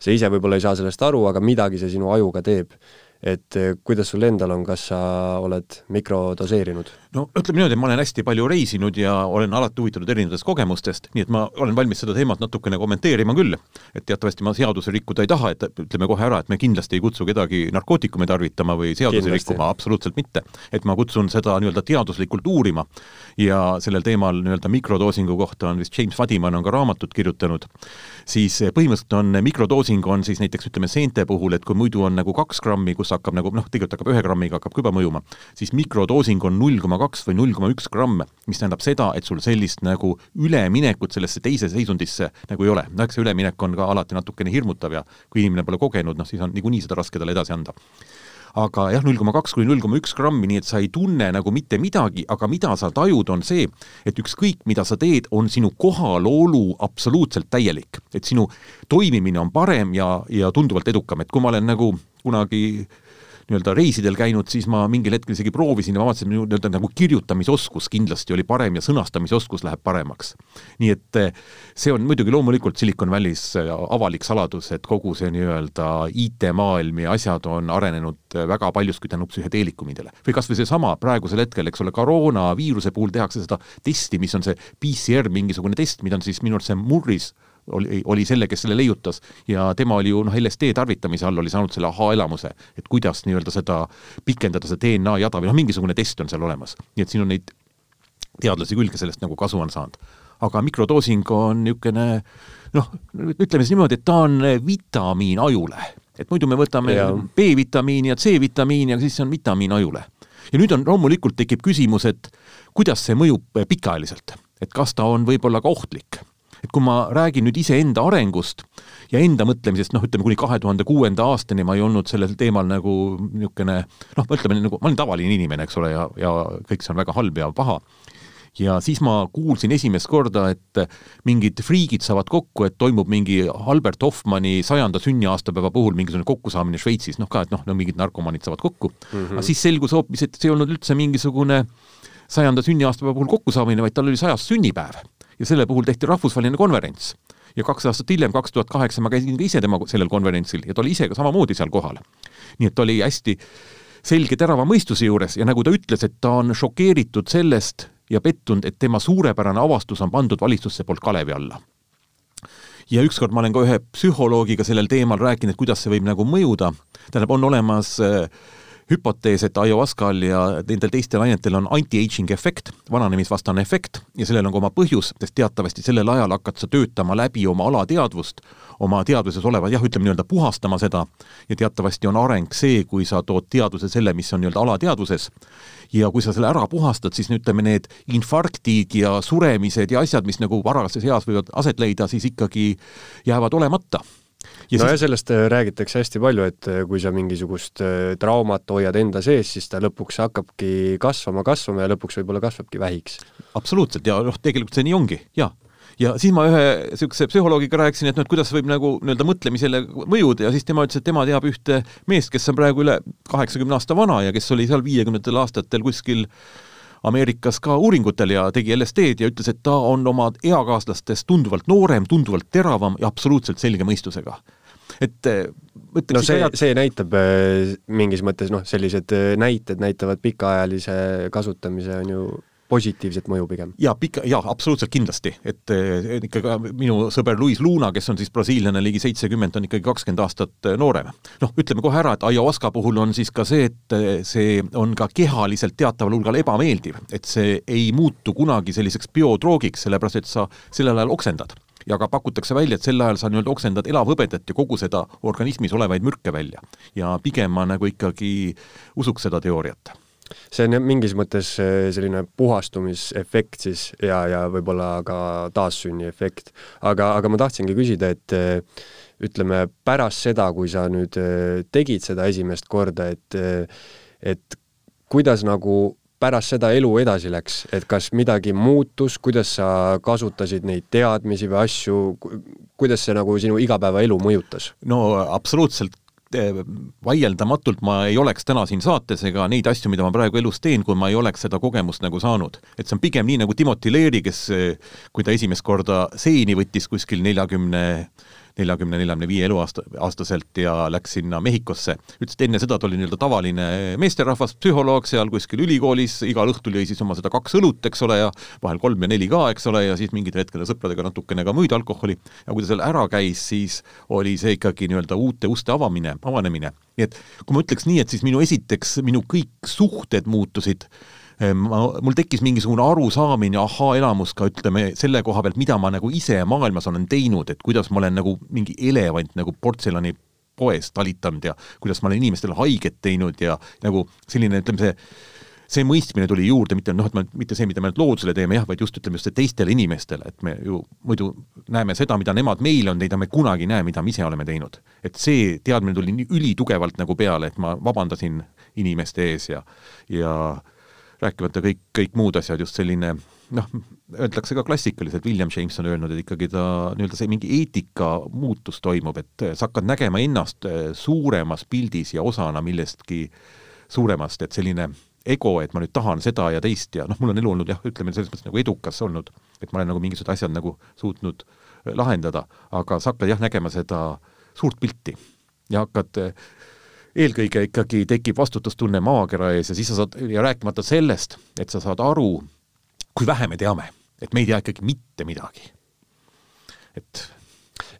Speaker 1: sa ise võib-olla ei saa sellest aru, aga midagi see sinu ajuga teeb et eh, kuidas sul endal on, kas sa oled mikrodoseerinud?
Speaker 2: no ütleme niimoodi, et ma olen hästi palju reisinud ja olen alati huvitatud erinevatest kogemustest, nii et ma olen valmis seda teemat natukene kommenteerima küll. et teatavasti ma seadusi rikkuda ei taha, et ütleme kohe ära, et me kindlasti ei kutsu kedagi narkootikume tarvitama või seadusi rikkuma, absoluutselt mitte. et ma kutsun seda nii-öelda teaduslikult uurima ja sellel teemal nii-öelda mikrodoosingu kohta on vist James Fadiman on ka raamatut kirjutanud, siis põhimõtteliselt on mikrodoosing on siis näiteks ütleme seente puhul, et kui muidu on nagu kaks grammi, kus hakkab nagu noh, tegelikult hakkab ühe grammiga hakkab ka juba mõjuma, siis mikrodoosing on null koma kaks või null koma üks gramm, mis tähendab seda, et sul sellist nagu üleminekut sellesse teise seisundisse nagu ei ole. noh, eks see üleminek on ka alati natukene hirmutav ja kui inimene pole kogenud, noh siis on niikuinii seda raske talle edasi anda aga jah, null koma kaks kuni null koma üks grammi, nii et sa ei tunne nagu mitte midagi, aga mida sa tajud, on see, et ükskõik, mida sa teed, on sinu kohalolu absoluutselt täielik. et sinu toimimine on parem ja, ja tunduvalt edukam, et kui ma olen nagu kunagi äh, nii-öelda reisidel käinud, siis ma mingil hetkel isegi proovisin ja ma vaatasin, minu nii-öelda nagu kirjutamisoskus kindlasti oli parem ja sõnastamisoskus läheb paremaks. nii et eh, see on muidugi loomulikult Silicon Valley's eh, avalik saladus, et kogu see nii-öelda IT-maailm ja asjad on arenenud eh, väga paljuski tänu psühhedeelikumidele. või kas või seesama praegusel hetkel, eks ole, koroonaviiruse puhul tehakse seda testi, mis on see PCR mingisugune test, mida on siis minu arust see Murris oli, oli selle, kes selle leiutas ja tema oli ju noh, LSD tarvitamise all oli saanud selle ahaa-elamuse, et kuidas nii-öelda seda pikendada, seda DNA jada või noh, mingisugune test on seal olemas. nii et siin on neid teadlasi küll, kes sellest nagu kasu on saanud. aga mikrodoosing on niisugune noh, ütleme siis niimoodi, et ta on vitamiin ajule. et muidu me võtame B-vitamiini ja C-vitamiini, aga siis see on vitamiin ajule. ja nüüd on, loomulikult tekib küsimus, et kuidas see mõjub pikaajaliselt, et kas ta on võib-olla ka ohtlik et kui ma räägin nüüd iseenda arengust ja enda mõtlemisest, noh, ütleme kuni kahe tuhande kuuenda aastani ma ei olnud sellel teemal nagu niisugune noh, ütleme nagu, ma olin tavaline inimene, eks ole, ja, ja kõik see on väga halb ja paha ja siis ma kuulsin esimest korda, et mingid friigid saavad kokku, et toimub mingi Albert Hoffmanni sajanda sünniaastapäeva puhul mingisugune kokkusaamine Šveitsis, noh ka, et noh, no mingid narkomaanid saavad kokku mm. -hmm. aga siis selgus hoopis, et see ei olnud üldse mingisugune sajanda sünniaastapäeva puhul kokkusaamine, vaid tal oli sajas sünnipäev ja selle puhul tehti rahvusvaheline konverents. ja kaks aastat hiljem, kaks tuhat kaheksa, ma käisin ka ise tema sellel konverentsil ja ta oli ise ka samamoodi seal kohal. nii et ta oli hästi selge terava mõistuse juures ja nagu ta ütles, et ta on šokeeritud sellest ja pettunud, et tema suurepärane avastus on pandud valitsusse poolt kalevi alla ja ükskord ma olen ka ühe psühholoogiga sellel teemal rääkinud, et kuidas see võib nagu mõjuda, tähendab, on olemas äh, hüpotees, et ayahuascal ja nendel teistel ainetel on anti-aging efekt, vananemisvastane efekt ja sellel on ka oma põhjus, sest teatavasti sellel ajal hakkad sa töötama läbi oma alateadvust, oma teadvuses olevat, jah, ütleme nii-öelda puhastama seda ja teatavasti on areng see, kui sa tood teadvuse selle, mis on nii-öelda alateadvuses ja kui sa selle ära puhastad, siis ütleme, need infarktid ja suremised ja asjad, mis nagu varases eas võivad aset leida, siis ikkagi jäävad olemata
Speaker 1: ja no siis... ja sellest äh, räägitakse hästi palju, et äh, kui sa mingisugust äh, traumat hoiad enda sees, siis ta lõpuks hakkabki kasvama, kasvama ja lõpuks võib-olla kasvabki vähiks.
Speaker 2: absoluutselt ja noh, tegelikult see nii ongi, jaa ja siis ma ühe niisuguse psühholoogiga rääkisin, et noh, et kuidas võib nagu nii-öelda mõtlemisele mõjuda ja siis tema ütles, et tema teab ühte meest, kes on praegu üle kaheksakümne aasta vana ja kes oli seal viiekümnendatel aastatel kuskil Ameerikas ka uuringutel ja tegi LSD-d ja ütles, et ta on oma eakaaslastest tunduvalt noorem, tunduvalt teravam ja absoluutselt selge mõistusega. Et
Speaker 1: eh, no see, see näitab eh, mingis mõttes noh, sellised eh, näited näitavad pikaajalise kasutamise on ju positiivset mõju pigem.
Speaker 2: jaa, pika, jaa, absoluutselt kindlasti, et ikkagi minu sõber Luis Luna, kes on siis brasiillane, ligi seitsekümmend, on ikkagi kakskümmend aastat noorem. noh, ütleme kohe ära, et ayahuasca puhul on siis ka see, et see on ka kehaliselt teataval hulgal ebameeldiv, et see ei muutu kunagi selliseks biotroogiks, sellepärast et sa sellel ajal oksendad ja ka pakutakse välja, et sel ajal sa nii-öelda oksendad elavhõbedat ja kogu seda organismis olevaid mürke välja. ja pigem ma nagu ikkagi usuks seda teooriat
Speaker 1: see on jah mingis mõttes eh, selline puhastumisefekt siis ja, ja võib-olla ka taassünniefekt. aga, aga ma tahtsingi küsida, et eh, ütleme, pärast seda, kui sa nüüd eh, tegid seda esimest korda, et et kuidas nagu pärast seda elu edasi läks, et kas midagi muutus, kuidas sa kasutasid neid teadmisi või asju, kuidas see nagu sinu igapäevaelu mõjutas?
Speaker 2: no absoluutselt vaieldamatult ma ei oleks täna siin saates ega neid asju, mida ma praegu elus teen, kui ma ei oleks seda kogemust nagu saanud. et see on pigem nii nagu Timothy Leary, kes, eh, kui ta esimest korda seeni võttis kuskil neljakümne 40 neljakümne, neljakümne viie eluaasta, aastaselt ja läks sinna Mehhikosse. ütles, et enne seda ta oli nii-öelda tavaline meesterahvas, psühholoog seal kuskil ülikoolis, igal õhtul jõi siis oma seda kaks õlut, eks ole, ja vahel kolm ja neli ka, eks ole, ja siis mingitel hetkedel sõpradega natukene ka muid alkoholi, ja kui ta seal ära käis, siis oli see ikkagi nii-öelda uute uste avamine, avanemine. nii et kui ma ütleks nii, et siis minu esiteks, minu kõik suhted muutusid ma, mul tekkis mingisugune arusaamine, ahaa-elamus ka ütleme selle koha pealt, mida ma nagu ise maailmas olen teinud, et kuidas ma olen nagu mingi elevant nagu portselani poes talitanud ja kuidas ma olen inimestele haiget teinud ja nagu selline, ütleme see see mõistmine tuli juurde, mitte noh, et ma, mitte see, mida me nüüd loodusele teeme, jah, vaid just ütleme just teistele inimestele, et me ju muidu näeme seda, mida nemad meile on teinud, aga me kunagi ei näe, mida me ise oleme teinud. et see teadmine tuli nii ülitugevalt nagu peale, et ma vabandasin inimeste ees ja, ja rääkimata kõik, kõik muud asjad, just selline noh, öeldakse ka klassikaliselt, William James on öelnud, et ikkagi ta nii-öelda see mingi eetika muutus toimub, et sa hakkad nägema ennast eh, suuremas pildis ja osana millestki suuremast, et selline ego, et ma nüüd tahan seda ja teist ja noh, mul on elu olnud jah, ütleme selles mõttes nagu edukas olnud, et ma olen nagu mingisugused asjad nagu suutnud eh, lahendada, aga sa hakkad jah, nägema seda suurt pilti ja hakkad äh, eelkõige ikkagi tekib vastutustunne maakera ees ja siis sa saad, ja rääkimata sellest, et sa saad aru, kui vähe me teame, et me ei tea ikkagi mitte midagi. et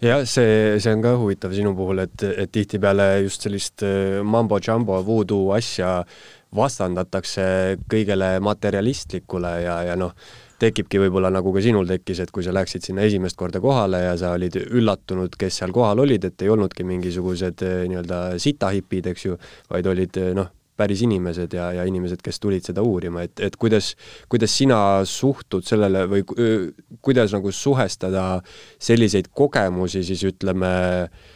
Speaker 1: jah, see, see on ka huvitav sinu puhul, et, et tihtipeale just sellist äh, mambo-jumbo voodoo asja vastandatakse kõigele materialistlikule ja, ja noh, tekibki võib-olla nagu ka sinul tekkis, et kui sa läksid sinna esimest korda kohale ja sa olid üllatunud, kes seal kohal olid, et ei olnudki mingisugused eh, nii-öelda sitahipid, eks ju, vaid olid eh, noh, päris inimesed ja, ja inimesed, kes tulid seda uurima, et, et kuidas, kuidas sina suhtud sellele või kuidas nagu suhestada selliseid kogemusi siis ütleme äh,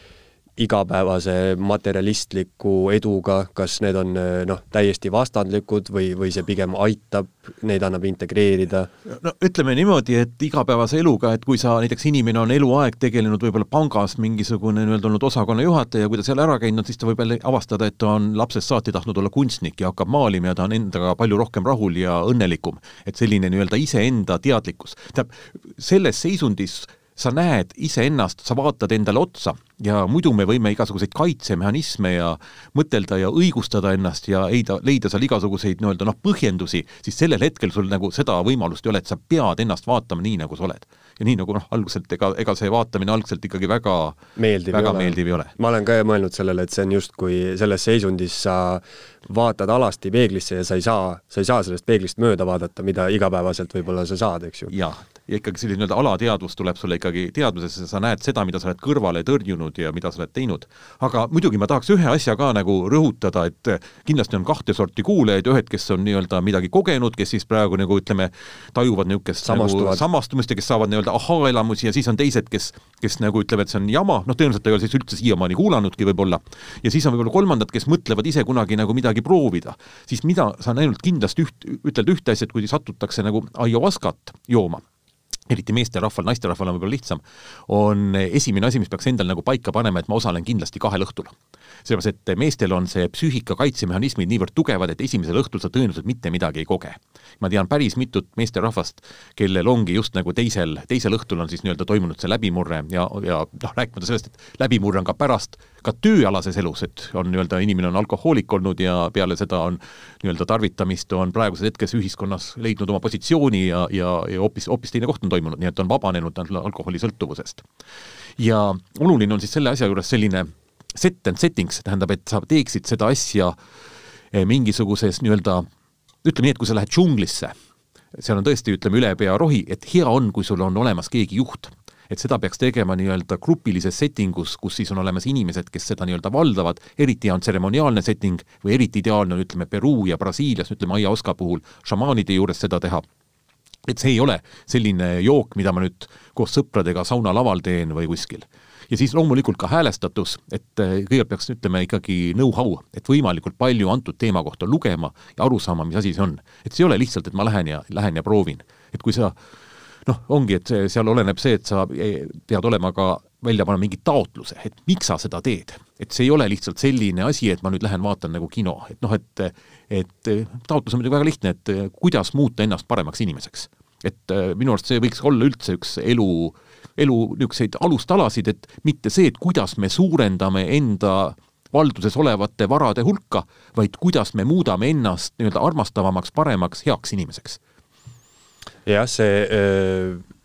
Speaker 1: igapäevase materialistliku eduga, kas need on noh, täiesti vastandlikud või, või see pigem aitab, neid annab integreerida?
Speaker 2: no ütleme niimoodi, et igapäevase eluga, et kui sa näiteks inimene on eluaeg tegelenud võib-olla pangas mingisugune nii-öelda olnud osakonna juhataja, kui ta seal ära käinud, siis ta võib jälle avastada, et ta on lapsest saati tahtnud olla kunstnik ja hakkab maalima ja ta on endaga palju rohkem rahul ja õnnelikum. et selline nii-öelda iseenda teadlikkus, tähendab, selles seisundis sa näed iseennast, sa vaatad endale otsa ja muidu me võime igasuguseid kaitsemehhanisme ja mõtelda ja õigustada ennast ja leida, leida seal igasuguseid nii-öelda noh, põhjendusi, siis sellel hetkel sul nagu seda võimalust ei ole, et sa pead ennast vaatama nii, nagu sa oled. ja nii nagu noh, alguselt ega, ega see vaatamine algselt ikkagi väga
Speaker 1: meeldiv,
Speaker 2: väga ei, meeldiv ei ole.
Speaker 1: ma olen ka mõelnud sellele, et see on justkui selles seisundis sa vaatad alasti peeglisse ja sa ei saa, sa ei saa sellest peeglist mööda vaadata, mida igapäevaselt võib-olla sa saad, eks ju.
Speaker 2: jah, ja ikkagi selline nii-öelda alateadvus tuleb sulle ikkagi teadvusesse, sa näed seda, mida sa oled kõrvale tõrjunud ja mida sa oled teinud. aga muidugi ma tahaks ühe asja ka nagu rõhutada, et kindlasti on kahte sorti kuulajaid, ühed, kes on nii-öelda midagi kogenud, kes siis praegu nagu ütleme, tajuvad niisugust nagu samastumist ja kes saavad nii-öelda ahaa-elamusi ja siis on teised, kes, kes nagu ütlevad, et see on jama, noh, tõenäoliselt ei ole siis üldse siiamaani kuulanudki võib-olla, ja siis on võib-olla kolmandad, kes mõtlevad ise kunagi nagu midagi proovida, siis mida sa näinud kindlasti üht, ütled ühte asja, et kui satutakse nagu ayahuascat jooma, eriti meesterahval, naisterahval on võib-olla lihtsam, on esimene asi, mis peaks endal nagu paika panema, et ma osalen kindlasti kahel õhtul. sellepärast, et meestel on see psüühika kaitsemehhanismid niivõrd tugevad, et esimesel õhtul sa tõenäoliselt mitte midagi ei koge. ma tean päris mitut meesterahvast, kellel ongi just nagu teisel, teisel õhtul on siis nii-öelda toimunud see läbimurre ja, ja noh, rääkimata sellest, et läbimurre on ka pärast ka tööalases elus, et on nii-öelda, inimene on alkohoolik olnud ja peale seda on nii-öelda tarvitamist, on praeguses hetkes ühiskonnas leidnud oma positsiooni ja, ja, ja hoopis, hoopis teine koht on toimunud, nii et on vabanenud alkoholisõltuvusest. ja oluline on siis selle asja juures selline set and settings, tähendab, et sa teeksid seda asja eh, mingisuguses nii-öelda ütleme nii, et kui sa lähed džunglisse, seal on tõesti, ütleme, üle pea rohi, et hea on, kui sul on olemas keegi juht et seda peaks tegema nii-öelda grupilises settingus, kus siis on olemas inimesed, kes seda nii-öelda valdavad, eriti on tseremoniaalne setting või eriti ideaalne on, ütleme, Peruu ja Brasiilias, ütleme, aiaoska puhul šamaanide juures seda teha et see ei ole selline jook, mida ma nüüd koos sõpradega saunalaval teen või kuskil. ja siis loomulikult ka häälestatus, et eh, kõigepealt peaks ütlema ikkagi know-how, et võimalikult palju antud teema kohta lugema ja aru saama, mis asi see on. et see ei ole lihtsalt, et ma lähen ja, lähen ja proovin. et kui sa noh, ongi, et seal oleneb see, et sa e, pead olema ka välja panema mingi taotluse, et miks sa seda teed. et see ei ole lihtsalt selline asi, et ma nüüd lähen vaatan nagu kino, et noh, et et taotlus on muidugi väga lihtne, et kuidas muuta ennast paremaks inimeseks. et minu arust see võiks olla üldse üks elu, elu niisuguseid alustalasid, et mitte see, et kuidas me suurendame enda valduses olevate varade hulka, vaid kuidas me muudame ennast nii-öelda armastavamaks, paremaks, heaks inimeseks
Speaker 1: jah, see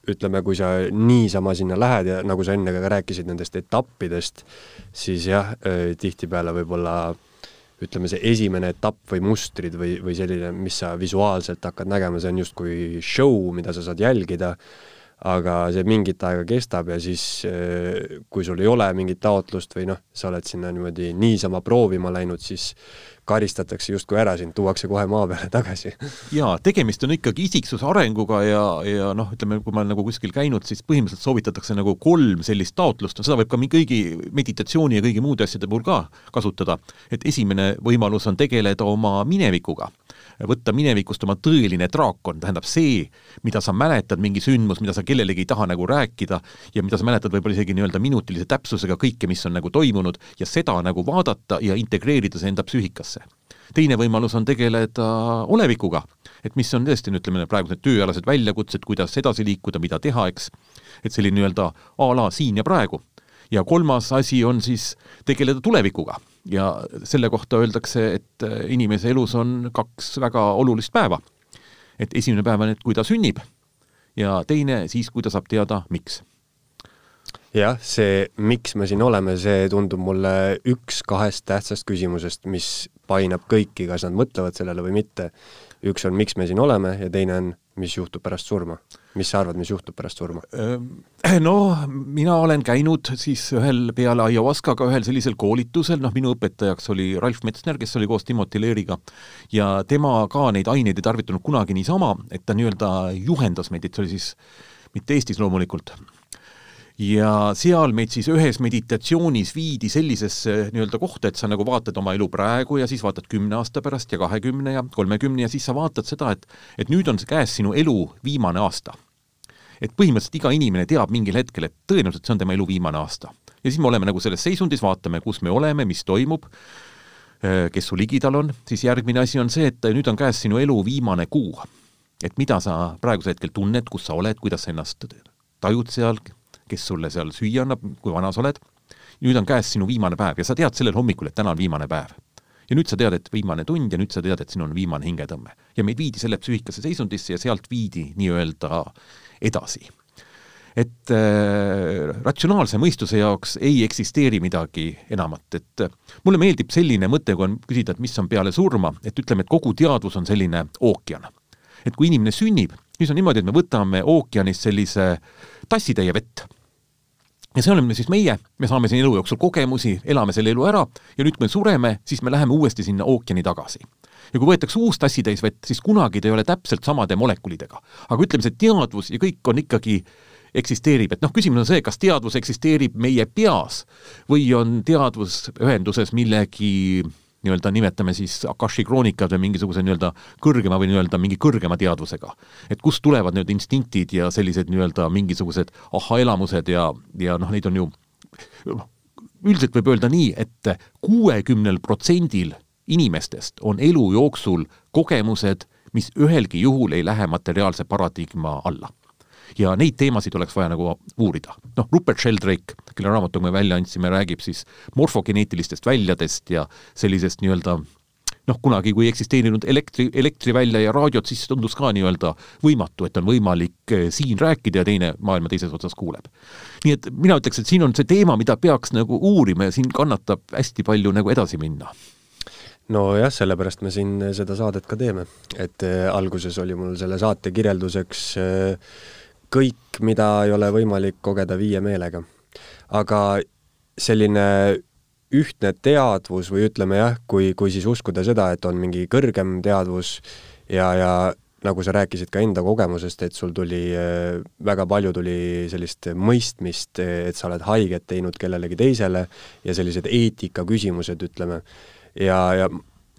Speaker 1: ütleme, kui sa niisama sinna lähed ja nagu sa enne ka rääkisid nendest etappidest, siis jah, tihtipeale võib-olla ütleme, see esimene etapp või mustrid või, või selline, mis sa visuaalselt hakkad nägema, see on justkui show, mida sa saad jälgida, aga see mingit aega kestab ja siis kui sul ei ole mingit taotlust või noh, sa oled sinna niimoodi niisama proovima läinud, siis karistatakse justkui ära, sind tuuakse kohe maa peale tagasi.
Speaker 2: jaa, tegemist on ikkagi isiksuse arenguga ja, ja noh, ütleme, kui ma olen nagu kuskil käinud, siis põhimõtteliselt soovitatakse nagu kolm sellist taotlust, no seda võib ka kõigi meditatsiooni ja kõigi muude asjade puhul ka kasutada. et esimene võimalus on tegeleda oma minevikuga võtta minevikust oma tõeline draakon, tähendab see, mida sa mäletad, mingi sündmus, mida sa kellelegi ei taha nagu rääkida ja mida sa mäletad võib-olla isegi nii-öelda minutilise täpsusega kõike, mis on nagu toimunud ja seda nagu vaadata ja integreerida see enda psüühikasse. Teine võimalus on tegeleda olevikuga, et mis on tõesti, ütleme, praegu need tööalased väljakutsed, kuidas edasi liikuda, mida teha, eks, et selline nii-öelda a la siin ja praegu. ja kolmas asi on siis tegeleda tulevikuga ja selle kohta öeldakse, et äh, inimese elus on kaks väga olulist päeva. et esimene päev on, et kui ta sünnib ja teine siis, kui ta saab teada, miks.
Speaker 1: jah, see, miks me siin oleme, see tundub mulle üks kahest tähtsast küsimusest, mis painab kõiki, kas nad mõtlevad sellele või mitte. üks on, miks me siin oleme ja teine on, mis juhtub pärast surma? Mis sa arvad, mis juhtub pärast surma?
Speaker 2: No mina olen käinud siis ühel peale ayahuascaga ühel sellisel koolitusel, noh minu õpetajaks oli Ralf Metsner, kes oli koos Timothy Leariga, ja tema ka neid aineid ei tarvitanud kunagi niisama, et ta nii-öelda juhendas meid, et see oli siis mitte Eestis loomulikult, ja seal meid siis ühes meditatsioonis viidi sellisesse nii-öelda kohta, et sa nagu vaatad oma elu praegu ja siis vaatad kümne aasta pärast ja kahekümne ja kolmekümne ja siis sa vaatad seda, et et nüüd on käes sinu elu viimane aasta. Et põhimõtteliselt iga inimene teab mingil hetkel, et tõenäoliselt see on tema elu viimane aasta. ja siis me oleme nagu selles seisundis, vaatame, kus me oleme, mis toimub, äh, kes sul ligidal on, siis järgmine asi on see, et nüüd on käes sinu elu viimane kuu. et mida sa praegusel hetkel tunned, kus sa oled, kuidas sa ennast tajud seal, kes sulle seal süüa annab, kui vana sa oled, nüüd on käes sinu viimane päev ja sa tead sellel hommikul, et täna on viimane päev. ja nüüd sa tead, et viimane tund ja nüüd sa tead, et siin on viimane hingetõmme. ja meid viidi selle psüühikasse seisundisse ja sealt viidi nii-öelda edasi. et äh, ratsionaalse mõistuse jaoks ei eksisteeri midagi enamat, et äh, mulle meeldib selline mõte, kui on küsida, et mis on peale surma, et ütleme, et kogu teadvus on selline ookean et kui inimene sünnib, siis on niimoodi, et me võtame ookeanist sellise tassitäie vett ja see oleme siis meie, me saame siin elu jooksul kogemusi, elame selle elu ära ja nüüd, kui me sureme, siis me läheme uuesti sinna ookeani tagasi. Ja kui võetakse uus tassitäis vett, siis kunagi ta ei ole täpselt samade molekulidega. aga ütleme, see teadvus ja kõik on ikkagi eksisteerib, et noh, küsimus on see, kas teadvus eksisteerib meie peas või on teadvus ühenduses millegi nii-öelda nimetame siis Akashi kroonikad või mingisuguse nii-öelda kõrgema või nii-öelda mingi kõrgema teadvusega. et kust tulevad need instinktid ja sellised nii-öelda mingisugused ahhaelamused ja, ja noh, neid on ju noh, üldiselt võib öelda nii et, et kuuekümnel protsendil inimestest on elu jooksul kogemused, mis ühelgi juhul ei lähe materiaalse paradigma alla ja neid teemasid oleks vaja nagu uurida. noh, Rupert Sheldrake, kelle raamatu me välja andsime, räägib siis morfogeneetilistest väljadest ja sellisest nii-öelda noh, kunagi kui eksisteerinud elektri, elektrivälja ja raadiot, siis tundus ka nii-öelda võimatu, et on võimalik eh, siin rääkida ja teine maailma teises otsas kuuleb. nii et mina ütleks, et siin on see teema, mida peaks nagu uurima ja siin kannatab hästi palju nagu edasi minna
Speaker 1: nojah, sellepärast me siin seda saadet ka teeme, et äh, alguses oli mul selle saate kirjelduseks äh, kõik, mida ei ole võimalik kogeda viie meelega. aga selline ühtne teadvus või ütleme jah, kui, kui siis uskuda seda, et on mingi kõrgem teadvus ja, ja nagu sa rääkisid ka enda kogemusest, et sul tuli, väga palju tuli sellist mõistmist, et sa oled haiget teinud kellelegi teisele ja sellised eetikaküsimused, ütleme, ja, ja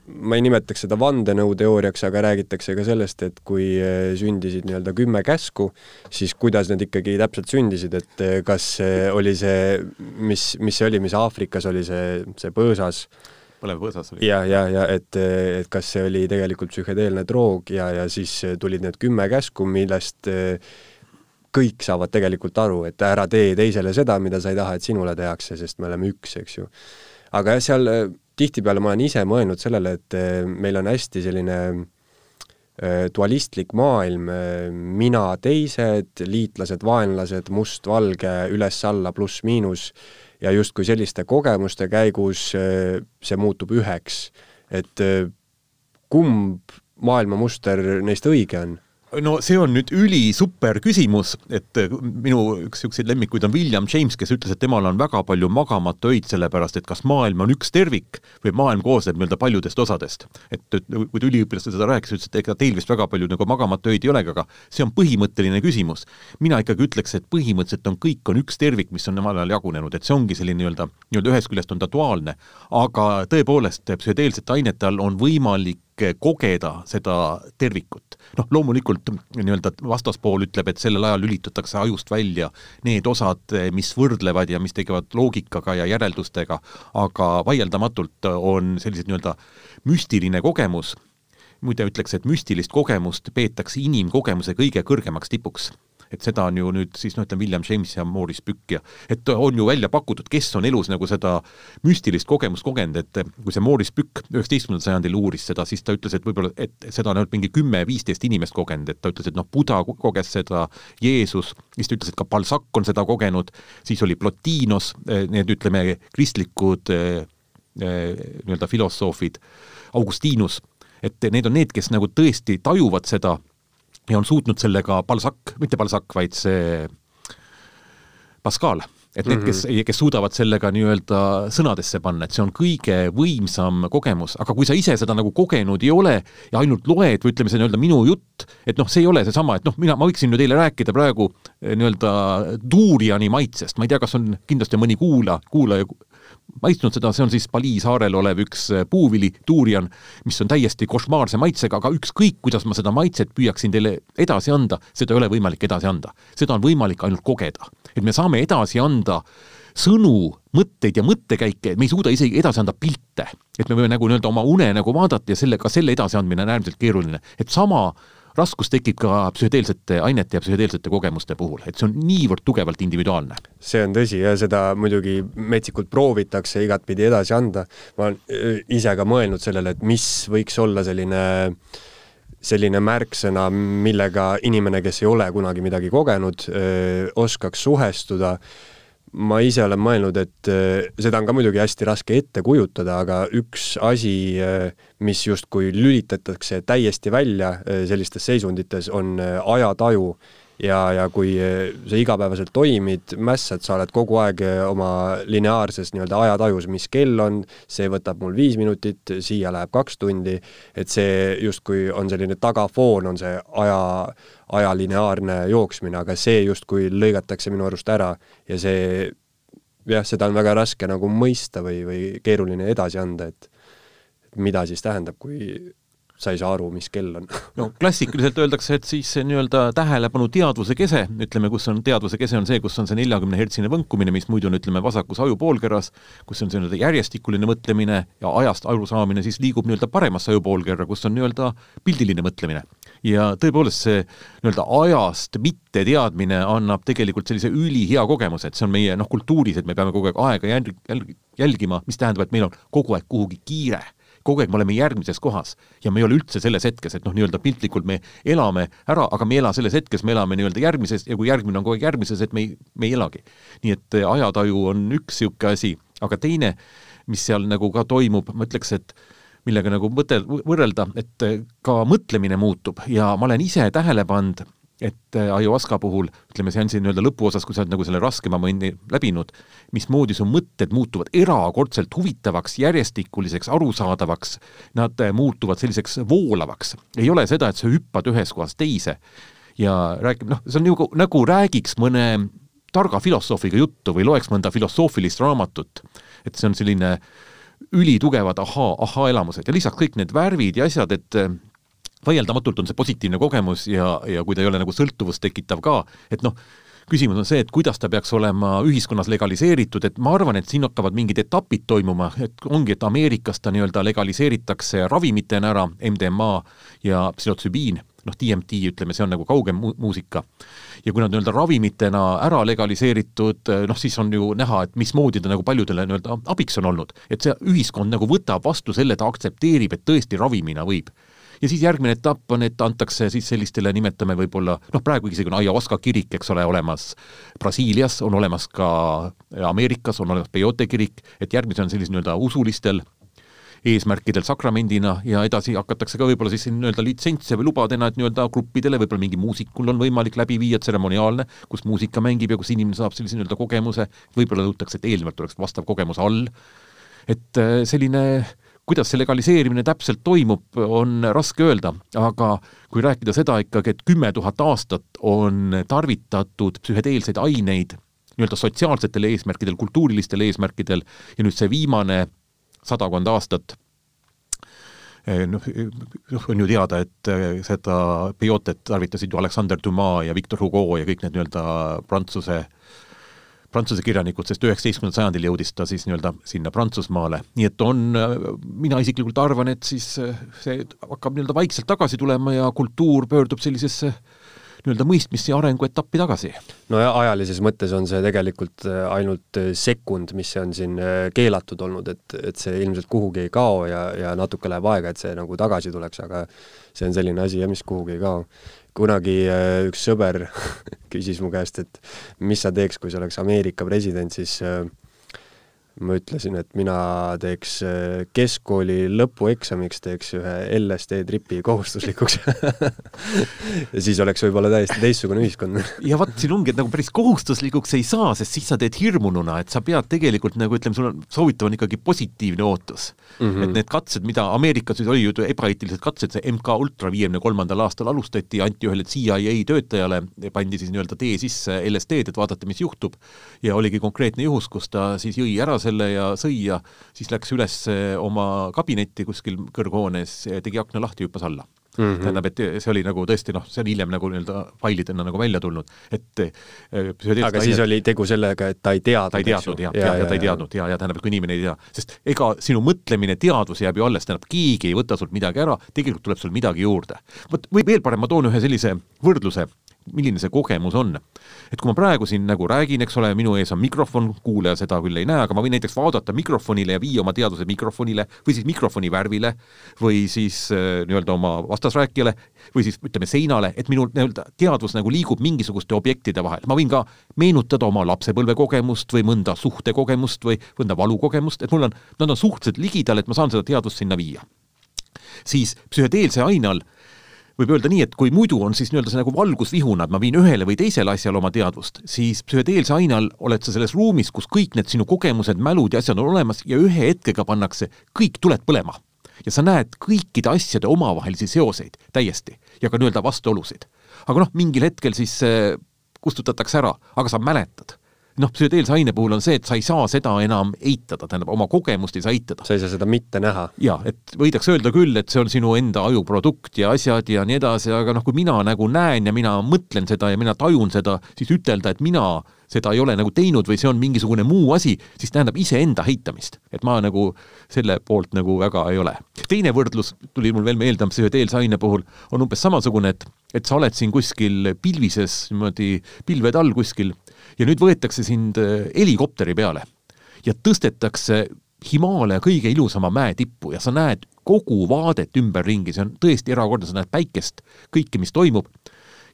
Speaker 1: ma ei nimetaks seda vandenõuteooriaks, aga räägitakse ka sellest, et kui eh, sündisid nii-öelda kümme käsku, siis kuidas need ikkagi täpselt sündisid, et eh, kas oli see, mis, mis see oli, mis Aafrikas oli see, see põõsas,
Speaker 2: põlev põõsas oli.
Speaker 1: ja, ja, ja et, et kas see oli tegelikult psühhedeelne droog ja, ja siis tulid need kümme käsku, millest eh, kõik saavad tegelikult aru, et ära tee teisele seda, mida sa ei taha, et sinule tehakse, sest me oleme üks, eks ju. aga jah, seal tihtipeale ma olen ise mõelnud sellele, et eh, meil on hästi selline eh, dualistlik maailm, eh, mina, teised, liitlased, vaenlased, must-valge, üles-alla, pluss-miinus, ja justkui selliste kogemuste käigus see muutub üheks. et kumb maailmamuster neist õige on?
Speaker 2: No see on nüüd ülisuper küsimus, et äh, minu üks niisuguseid lemmikuid on William James, kes ütles, et temal on väga palju magamata öid, sellepärast et kas maailm on üks tervik või maailm koosneb nii-öelda paljudest osadest. et, et kui ta üliõpilastel seda rääkis, ütles, et ega teil vist väga palju nagu magamata öid ei olegi, aga see on põhimõtteline küsimus. mina ikkagi ütleks, et põhimõtteliselt on kõik, on üks tervik, mis on omal ajal jagunenud, et see ongi selline nii-öelda, nii-öelda ühest küljest on ta duaalne, aga tõepoolest, psühhedeelsete ainete all on võimalik kogeda seda tervikut. noh, loomulikult nii-öelda vastaspool ütleb, et sellel ajal lülitatakse ajust välja need osad, mis võrdlevad ja mis tegevad loogikaga ja järeldustega, aga vaieldamatult on sellised nii-öelda müstiline kogemus, muide ütleks, et müstilist kogemust peetakse inimkogemuse kõige kõrgemaks tipuks et seda on ju nüüd siis noh, ütleme William James ja Maurice Pükk ja et on ju välja pakutud, kes on elus nagu seda müstilist kogemust kogenud, et kui see Maurice Pükk üheksateistkümnendal sajandil uuris seda, siis ta ütles, et võib-olla, et seda on ainult mingi kümme-viisteist inimest kogenud, et ta ütles, et noh, Buda koges seda, Jeesus, siis ta ütles, et ka Balzac on seda kogenud, siis oli Plotinos, need ütleme, kristlikud eh, eh, nii-öelda filosoofid, Augustinus, et need on need, kes nagu tõesti tajuvad seda ja on suutnud sellega Balzac, mitte Balzac, vaid see Pascal, et need, kes, mhm. kes suudavad sellega nii-öelda sõnadesse panna, et see on kõige võimsam kogemus, aga kui sa ise seda nagu kogenud ei ole ja ainult loed või ütleme, see nii-öelda minu jutt, et noh, see ei ole seesama, et noh, mina, ma võiksin ju teile rääkida praegu eh, nii-öelda duuriani maitsest, ma ei tea, kas on kindlasti mõni kuula, kuulaja maitsnud seda, see on siis Bali saarel olev üks äh, puuvili, tuurian, mis on täiesti košmaarse maitsega, aga ükskõik, kuidas ma seda maitset püüaksin teile edasi anda, seda ei ole võimalik edasi anda. seda on võimalik ainult kogeda. et me saame edasi anda sõnu, mõtteid ja mõttekäike, me ei suuda isegi edasi anda pilte. et me võime nagu nii-öelda oma une nagu vaadata ja selle, ka selle edasiandmine on äärmiselt keeruline. et sama raskus tekib ka psühhedeelsete ainete ja psühhedeelsete kogemuste puhul, et see on niivõrd tugevalt individuaalne.
Speaker 1: see on tõsi ja seda muidugi metsikult proovitakse igatpidi edasi anda. ma olen äh, ise ka mõelnud sellele, et mis võiks olla selline selline märksõna, millega inimene, kes ei ole kunagi midagi kogenud, äh, oskaks suhestuda ma ise olen mõelnud, et äh, seda on ka muidugi hästi raske ette kujutada, aga üks asi, äh, mis justkui lülitatakse täiesti välja äh, sellistes seisundites, on ajataju ja, ja kui sa igapäevaselt toimid, mässad, sa oled kogu aeg oma lineaarses nii-öelda ajatajus, mis kell on, see võtab mul viis minutit, siia läheb kaks tundi, et see justkui on selline tagafoon, on see aja, aja lineaarne jooksmine, aga see justkui lõigatakse minu arust ära ja see jah, seda on väga raske nagu mõista või, või keeruline edasi anda, et mida siis tähendab, kui sa ei saa aru, mis kell on.
Speaker 2: no klassikaliselt öeldakse, et siis see nii-öelda tähelepanu teadvuse kese, ütleme, kus on teadvuse kese, on see, kus on see neljakümne hertsine võnkumine, mis muidu on, ütleme, vasakus ajupoolkeras, kus on see nii-öelda järjestikuline mõtlemine ja ajast arusaamine, siis liigub nii-öelda paremasse ajupoolkerra, kus on nii-öelda pildiline mõtlemine. ja tõepoolest, see nii-öelda ajast mitteteadmine annab tegelikult sellise ülihea kogemuse, et see on meie noh, kultuuris, et me peame kogu aeg aega jälg-, jälg-, jälgima, mis tähendab, et meil on kogu aeg kuhugi kiire kogu aeg me oleme järgmises kohas ja me ei ole üldse selles hetkes, et noh, nii-öelda piltlikult me elame ära, aga me ei ela selles hetkes, me elame nii-öelda järgmises ja kui järgmine on kogu aeg järgmises, et me ei, me ei elagi. nii et äh, ajataju on üks niisugune asi, aga teine, mis seal nagu ka toimub, ma ütleks, et millega nagu mõte, võrrelda, et äh, ka mõtlemine muutub ja ma olen ise tähele pannud, et äh, ayahuasca puhul, ütleme seansi nii-öelda lõpuosas, kui sa oled nagu selle raskema mõni läbinud, mismoodi su mõtted muutuvad erakordselt huvitavaks, järjestikuliseks, arusaadavaks, nad äh, muutuvad selliseks voolavaks. ei ole seda, et sa hüppad ühest kohast teise ja räägib, noh, see on nagu, nagu räägiks mõne targa filosoofiga juttu või loeks mõnda filosoofilist raamatut. et see on selline ülitugevad ahaa, ahaa-elamused ja lisaks kõik need värvid ja asjad, et äh, vaieldamatult on see positiivne kogemus ja, ja kui ta ei ole nagu sõltuvust tekitav ka, et noh, küsimus on see, et kuidas ta peaks olema ühiskonnas legaliseeritud, et ma arvan, et siin hakkavad mingid etapid toimuma, et ongi, et Ameerikas ta nii-öelda legaliseeritakse ravimitena ära, MDMA ja psühhotsübiin, noh, DMT, ütleme, see on nagu kaugem mu muusika. ja kui nad nii-öelda ravimitena ära legaliseeritud, noh siis on ju näha, et mismoodi ta nagu paljudele nii-öelda abiks on olnud. et see ühiskond nagu võtab vastu selle, ta aktsepteerib, et tõesti ravimina võib ja siis järgmine etapp on, et antakse siis sellistele, nimetame võib-olla, noh praegu isegi on ayahuasca kirik, eks ole, olemas Brasiilias, on olemas ka Ameerikas, on olemas peyote kirik, et järgmised on sellised nii-öelda usulistel eesmärkidel sakramendina ja edasi hakatakse ka võib-olla siis nii-öelda litsentse või lubadena, et nii-öelda gruppidele, võib-olla mingi muusikul on võimalik läbi viia tseremoniaalne, kus muusika mängib ja kus inimene saab sellise nii-öelda kogemuse, võib-olla nõutakse, et eelnevalt oleks vastav kogemus all, et äh, selline äh, kuidas see legaliseerimine täpselt toimub, on raske öelda, aga kui rääkida seda ikkagi, et kümme tuhat aastat on tarvitatud psühhedeelseid aineid nii-öelda sotsiaalsetel eesmärkidel, kultuurilistel eesmärkidel ja nüüd see viimane sadakond aastat eh, noh, noh, on ju teada, et eh, seda peotet tarvitasid ju Alexander Dumas ja Victor Hugo ja kõik need nii-öelda Prantsuse äh, prantsuse kirjanikud, sest üheksateistkümnendal sajandil jõudis ta siis nii-öelda sinna Prantsusmaale, nii et on, mina isiklikult arvan, et siis see hakkab nii-öelda vaikselt tagasi tulema ja kultuur pöördub sellisesse nii-öelda mõistmisse ja arenguetappi tagasi.
Speaker 1: no ja ajalises mõttes on see tegelikult ainult sekund, mis on siin keelatud olnud, et, et see ilmselt kuhugi ei kao ja, ja natuke läheb aega, et see nagu tagasi tuleks, aga see on selline asi jah, mis kuhugi ei kao kunagi äh, üks sõber küsis mu käest, et mis sa teeks, kui sa oleks Ameerika president, siis äh, ma ütlesin, et mina teeks äh, keskkooli lõpueksamiks teeks ühe LSD tripi kohustuslikuks ja siis oleks võib-olla täiesti teistsugune ühiskond.
Speaker 2: ja vot siin ongi, et nagu päris kohustuslikuks ei saa, sest siis sa teed hirmununa, et sa pead tegelikult nagu ütleme, sul on, soovitav on ikkagi positiivne ootus mm. -hmm. et need katsed, mida Ameerikas oli ju ebaeetilised katsed, see MK Ultra viiekümne kolmandal aastal alustati, anti ühele CIA töötajale, pandi siis nii-öelda tee sisse LSD-d, et vaadata, mis juhtub, ja oligi konkreetne juhus, kus ta siis jõi ära selle ja sõi ja siis läks üles oma kabinetti kuskil kõrghoones, tegi akna lahti, hüppas alla mm. -hmm. tähendab, et see oli nagu tõesti noh, see on hiljem nagu nii-öelda failidena nagu välja tulnud, et
Speaker 1: äh, aga siis oli tegu sellega, et ta ei teadnud,
Speaker 2: ta ei teadnud jah, ja, ja, ja, ja ta ei teadnud ja, ja tähendab, et kui inimene ei tea, sest ega sinu mõtlemine, teadvus jääb ju alles, tähendab, keegi ei võta sult midagi ära, tegelikult tuleb sul midagi juurde. vot või veel parem, ma toon ühe sellise võrdluse, milline see kogemus on. et kui ma praegu siin nagu räägin, eks ole, minu ees on mikrofon, kuulaja seda küll ei näe, aga ma võin näiteks vaadata mikrofonile ja viia oma teaduse mikrofonile või siis mikrofoni värvile või siis äh, nii-öelda oma vastasrääkijale või siis ütleme seinale, et minu nii-öelda teadvus nagu liigub mingisuguste objektide vahel. ma võin ka meenutada oma lapsepõlvekogemust või mõnda suhtekogemust või mõnda valukogemust, et mul on, nad on suhteliselt ligidal, et ma saan seda teadvust sinna viia. siis psühhedeelse aine all võib öelda nii, et kui muidu on siis nii-öelda see nagu valgusvihuna, et ma viin ühele või teisele asjale oma teadvust, siis psühhedeelse aine all oled sa selles ruumis, kus kõik need sinu kogemused, mälud ja asjad on olemas ja ühe hetkega pannakse kõik tuled põlema. ja sa näed kõikide asjade omavahelisi seoseid täiesti ja ka nii-öelda vastuolusid. aga noh, mingil hetkel siis kustutatakse ära, aga sa mäletad noh, psühhedeelse aine puhul on see, et sa ei saa seda enam eitada, tähendab, oma kogemust ei saa eitada.
Speaker 1: sa ei saa seda mitte näha.
Speaker 2: jaa, et võidakse öelda küll, et see on sinu enda aju produkt ja asjad ja nii edasi, aga noh, kui mina nagu näen ja mina mõtlen seda ja mina tajun seda, siis ütelda, et mina seda ei ole nagu teinud või see on mingisugune muu asi, siis tähendab iseenda heitamist. et ma nagu selle poolt nagu väga ei ole. teine võrdlus tuli mul veel meelde psühhedeelse aine puhul, on umbes samasugune, et, et sa oled siin kuskil pilvises, niimoodi pilvede all kuskil ja nüüd võetakse sind äh, helikopteri peale ja tõstetakse Himaalia kõige ilusama mäe tippu ja sa näed kogu vaadet ümberringi, see on tõesti erakordne, sa näed päikest, kõike, mis toimub,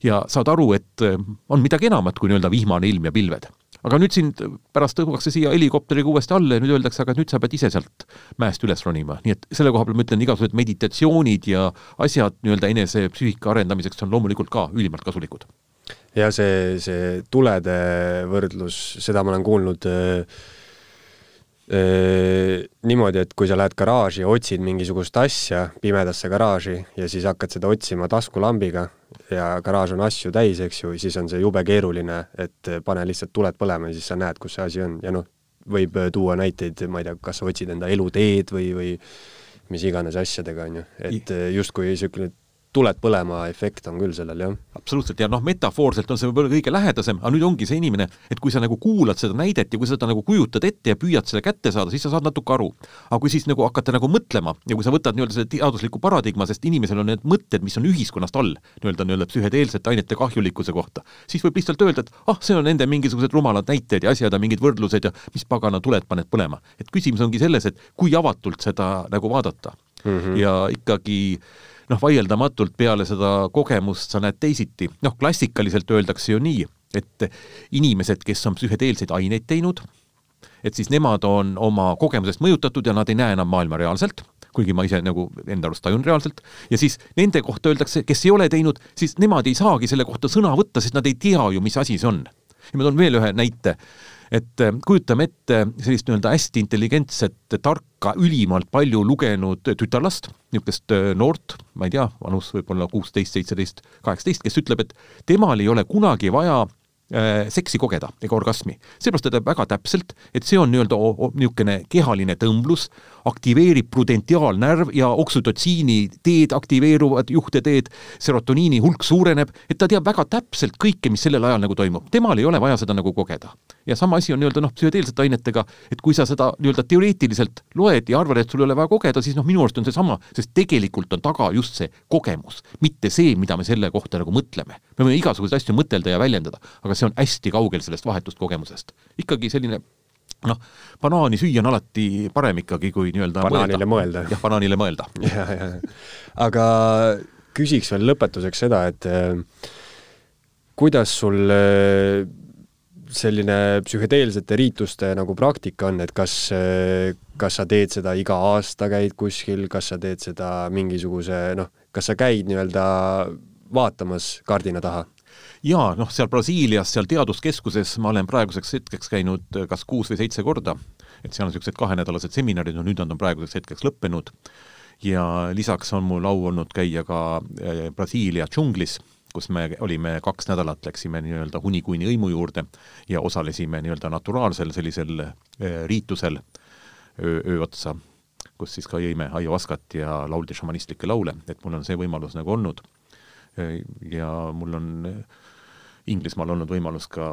Speaker 2: ja saad aru, et äh, on midagi enamat kui nii-öelda vihmane ilm ja pilved. aga nüüd sind pärast tõugatakse siia helikopteriga uuesti alla ja nüüd öeldakse, aga nüüd sa pead ise sealt mäest üles ronima, nii et selle koha peal ma ütlen, igasugused meditatsioonid ja asjad nii-öelda enese psüühika arendamiseks on loomulikult ka ülimalt kasulikud
Speaker 1: ja see, see tulede võrdlus, seda ma olen kuulnud äh, äh, niimoodi, et kui sa lähed garaaži ja otsid mingisugust asja, pimedasse garaaži, ja siis hakkad seda otsima taskulambiga ja garaaž on asju täis, eks ju, siis on see jube keeruline, et pane lihtsalt tuled põlema ja siis sa näed, kus see asi on. Ja noh, võib tuua näiteid, ma ei tea, kas sa otsid enda eluteed või, või mis iganes asjadega, on ju, et justkui niisugune tuled põlema efekt on küll sellel, jah.
Speaker 2: absoluutselt, ja noh, metafoorselt on see võib-olla kõige lähedasem, aga nüüd ongi see inimene, et kui sa nagu kuulad seda näidet ja kui sa seda nagu kujutad ette ja püüad selle kätte saada, siis sa saad natuke aru. aga kui siis nagu hakata nagu mõtlema ja kui sa võtad nii-öelda selle teadusliku paradigma, sest inimesel on need mõtted, mis on ühiskonnast all, nii-öelda, nii-öelda psühhedeelsete ainete kahjulikkuse kohta, siis võib lihtsalt öelda, et ah, see on nende mingisugused rumalad näited ja asjad ja mingid võrdlused ja mis pagana tuled paned põlema. et küsimus ongi selles, et kui avatult seda nagu vaadata mm. -hmm. ja ikkagi noh, vaieldamatult peale seda kogemust sa näed teisiti, noh, klassikaliselt öeldakse ju nii, et inimesed, kes on psühhedeelseid aineid teinud, et siis nemad on oma kogemusest mõjutatud ja nad ei näe enam maailma reaalselt, kuigi ma ise nagu enda arust tajun reaalselt, ja siis nende kohta öeldakse, kes ei ole teinud, siis nemad ei saagi selle kohta sõna võtta, sest nad ei tea ju, mis asi see on. ja ma toon veel ühe näite et äh, kujutame ette sellist nii-öelda hästi intelligentset, tarka, ülimalt palju lugenud tütarlast, niisugust äh, noort, ma ei tea, vanus võib-olla kuusteist, seitseteist, kaheksateist, kes ütleb, et temal ei ole kunagi vaja Äh, seksi kogeda ega orgasmi. seepärast ta teab väga täpselt, et see on nii-öelda niisugune kehaline tõmblus, aktiveerib prudentiaalnärv ja oksüdotsiini teed aktiveeruvad, juhteteed, serotoniini hulk suureneb, et ta teab väga täpselt kõike, mis sellel ajal nagu toimub. temal ei ole vaja seda nagu kogeda. ja sama asi on nii-öelda noh, psühhedeelsete ainetega, et kui sa seda nii-öelda teoreetiliselt loed ja arvad, et sul ei ole vaja kogeda, siis noh, minu arust on seesama, sest tegelikult on taga just see kogemus, mitte see, mida me selle kohta nagu mõtleme. me võime igasuguseid asju mõtelda ja väljendada, aga see on hästi kaugel sellest vahetust kogemusest. ikkagi selline noh, banaani süüa on alati parem ikkagi, kui nii-öelda
Speaker 1: banaanile mõelda, mõelda..
Speaker 2: jah, banaanile mõelda.
Speaker 1: ja, ja, aga küsiks veel lõpetuseks seda, et äh, kuidas sul äh, selline psühhedeelsete riituste nagu praktika on, et kas, äh, kas sa teed seda iga aasta, käid kuskil, kas sa teed seda mingisuguse noh, kas sa käid nii-öelda vaatamas kardina taha?
Speaker 2: Jaa, noh, seal Brasiilias, seal teaduskeskuses ma olen praeguseks hetkeks käinud äh, kas kuus või seitse korda, et seal on niisugused kahenädalased seminarid, no nüüd nad on praeguseks hetkeks lõppenud, ja lisaks on mul au olnud käia ka äh, Brasiilia džunglis, kus me olime kaks nädalat, läksime nii-öelda hunikuini hõimu juurde ja osalesime nii-öelda naturaalsel sellisel äh, riitusel öö, öö otsa, kus siis ka jõime aiavaskat ja lauldi šamanistlikke laule, et mul on see võimalus nagu olnud. ja mul on Inglismaal olnud võimalus ka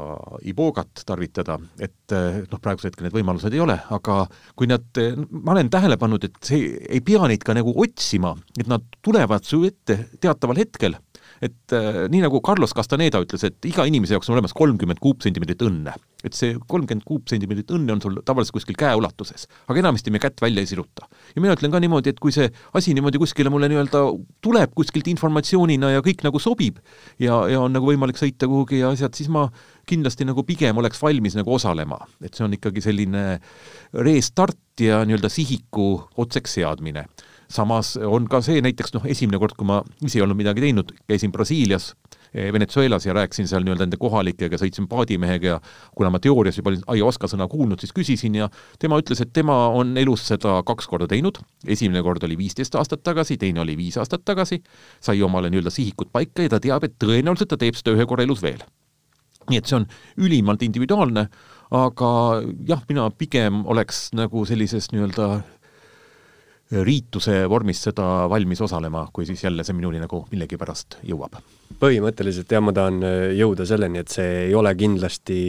Speaker 2: ibogat tarvitada, et eh, noh, praegusel hetkel need võimalused ei ole, aga kui nad, eh, ma olen tähele pannud, et see, ei pea neid ka nagu otsima, et nad tulevad su ette teataval hetkel, et äh, nii nagu Carlos Castaneda ütles, et iga inimese jaoks on olemas kolmkümmend kuupsentimeetrit õnne. et see kolmkümmend kuupsentimeetrit õnne on sul tavaliselt kuskil käeulatuses, aga enamasti me kätt välja ei siruta. ja mina ütlen ka niimoodi, et kui see asi niimoodi kuskile mulle nii-öelda tuleb kuskilt informatsioonina ja kõik nagu sobib ja, ja on nagu võimalik sõita kuhugi ja asjad, siis ma kindlasti nagu pigem oleks valmis nagu osalema, et see on ikkagi selline restart ja nii-öelda sihiku otseks seadmine samas on ka see näiteks noh, esimene kord, kui ma ise ei olnud midagi teinud, käisin Brasiilias, eh, Venezuelas ja rääkisin seal nii-öelda nende kohalikega, sõitsin paadimehega ja kuna ma teoorias juba olin ayahuasca sõna kuulnud, siis küsisin ja tema ütles, et tema on elus seda kaks korda teinud, esimene kord oli viisteist aastat tagasi, teine oli viis aastat tagasi, sai omale nii-öelda sihikud paika ja ta teab, et tõenäoliselt ta teeb seda ühe korra elus veel. nii et see on ülimalt individuaalne, aga jah, mina pigem oleks nagu sellises nii-öelda riituse vormis seda valmis osalema, kui siis jälle see minuni nagu millegipärast jõuab.
Speaker 1: põhimõtteliselt jah, ma tahan äh, jõuda selleni, et see ei ole kindlasti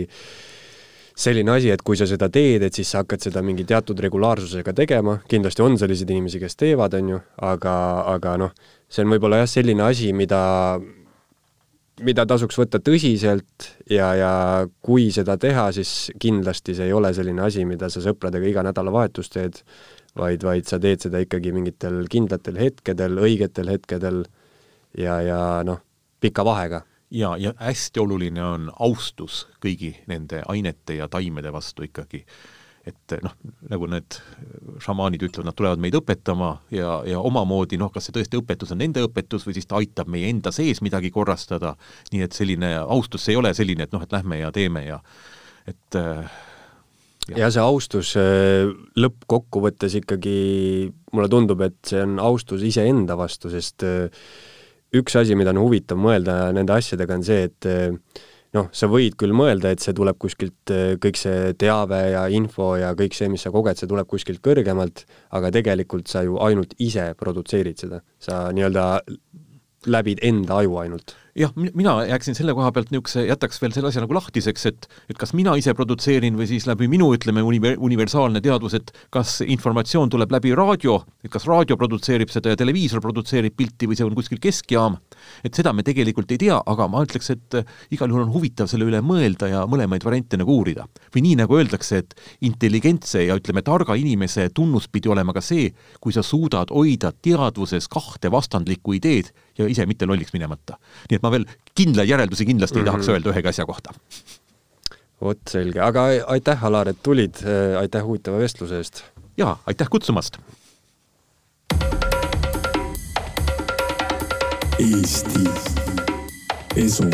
Speaker 1: selline asi, et kui sa seda teed, et siis sa hakkad seda mingi teatud regulaarsusega tegema, kindlasti on selliseid inimesi, kes teevad, on ju, aga, aga noh, see on võib-olla jah, selline asi, mida, mida tasuks võtta tõsiselt ja, ja kui seda teha, siis kindlasti see ei ole selline asi, mida sa sõpradega iga nädalavahetus teed, vaid, vaid sa teed seda ikkagi mingitel kindlatel hetkedel, õigetel hetkedel ja, ja noh, pika vahega.
Speaker 2: ja, ja hästi oluline on austus kõigi nende ainete ja taimede vastu ikkagi. Et noh, nagu need šamaanid ütlevad, nad tulevad meid õpetama ja, ja omamoodi noh, kas see tõesti õpetus on nende õpetus või siis ta aitab meie enda sees midagi korrastada, nii et selline austus ei ole selline, et noh, et lähme ja teeme ja et äh,
Speaker 1: ja see austus äh, lõppkokkuvõttes ikkagi, mulle tundub, et see on austus iseenda vastu, sest üks asi, mida on huvitav mõelda nende asjadega, on see, et noh, sa võid küll mõelda, et see tuleb kuskilt, kõik see teave ja info ja kõik see, mis sa koged, see tuleb kuskilt kõrgemalt, aga tegelikult sa ju ainult ise produtseerid seda. sa nii-öelda läbid enda aju ainult
Speaker 2: jah, mina jääksin selle koha pealt niisuguse, jätaks veel selle asja nagu lahtiseks, et et kas mina ise produtseerin või siis läbi minu, ütleme, univer-, universaalne teadvus, et kas informatsioon tuleb läbi raadio, et kas raadio produtseerib seda ja televiisor produtseerib pilti või see on kuskil keskjaam, et seda me tegelikult ei tea, aga ma ütleks, et igal juhul on huvitav selle üle mõelda ja mõlemaid variante nagu uurida. või nii, nagu öeldakse, et intelligentse ja ütleme, targa inimese tunnus pidi olema ka see, kui sa suudad hoida teadvuses kahte vastandlikku ideed ja ise mitte lolliks minemata. nii et ma veel kindlaid järeldusi kindlasti mm -hmm. ei tahaks mhm. öelda ühegi asja kohta.
Speaker 1: vot selge, aga aitäh, Alar, et tulid, aitäh huvitava vestluse eest!
Speaker 2: jaa, aitäh kutsumast! Eesti Esu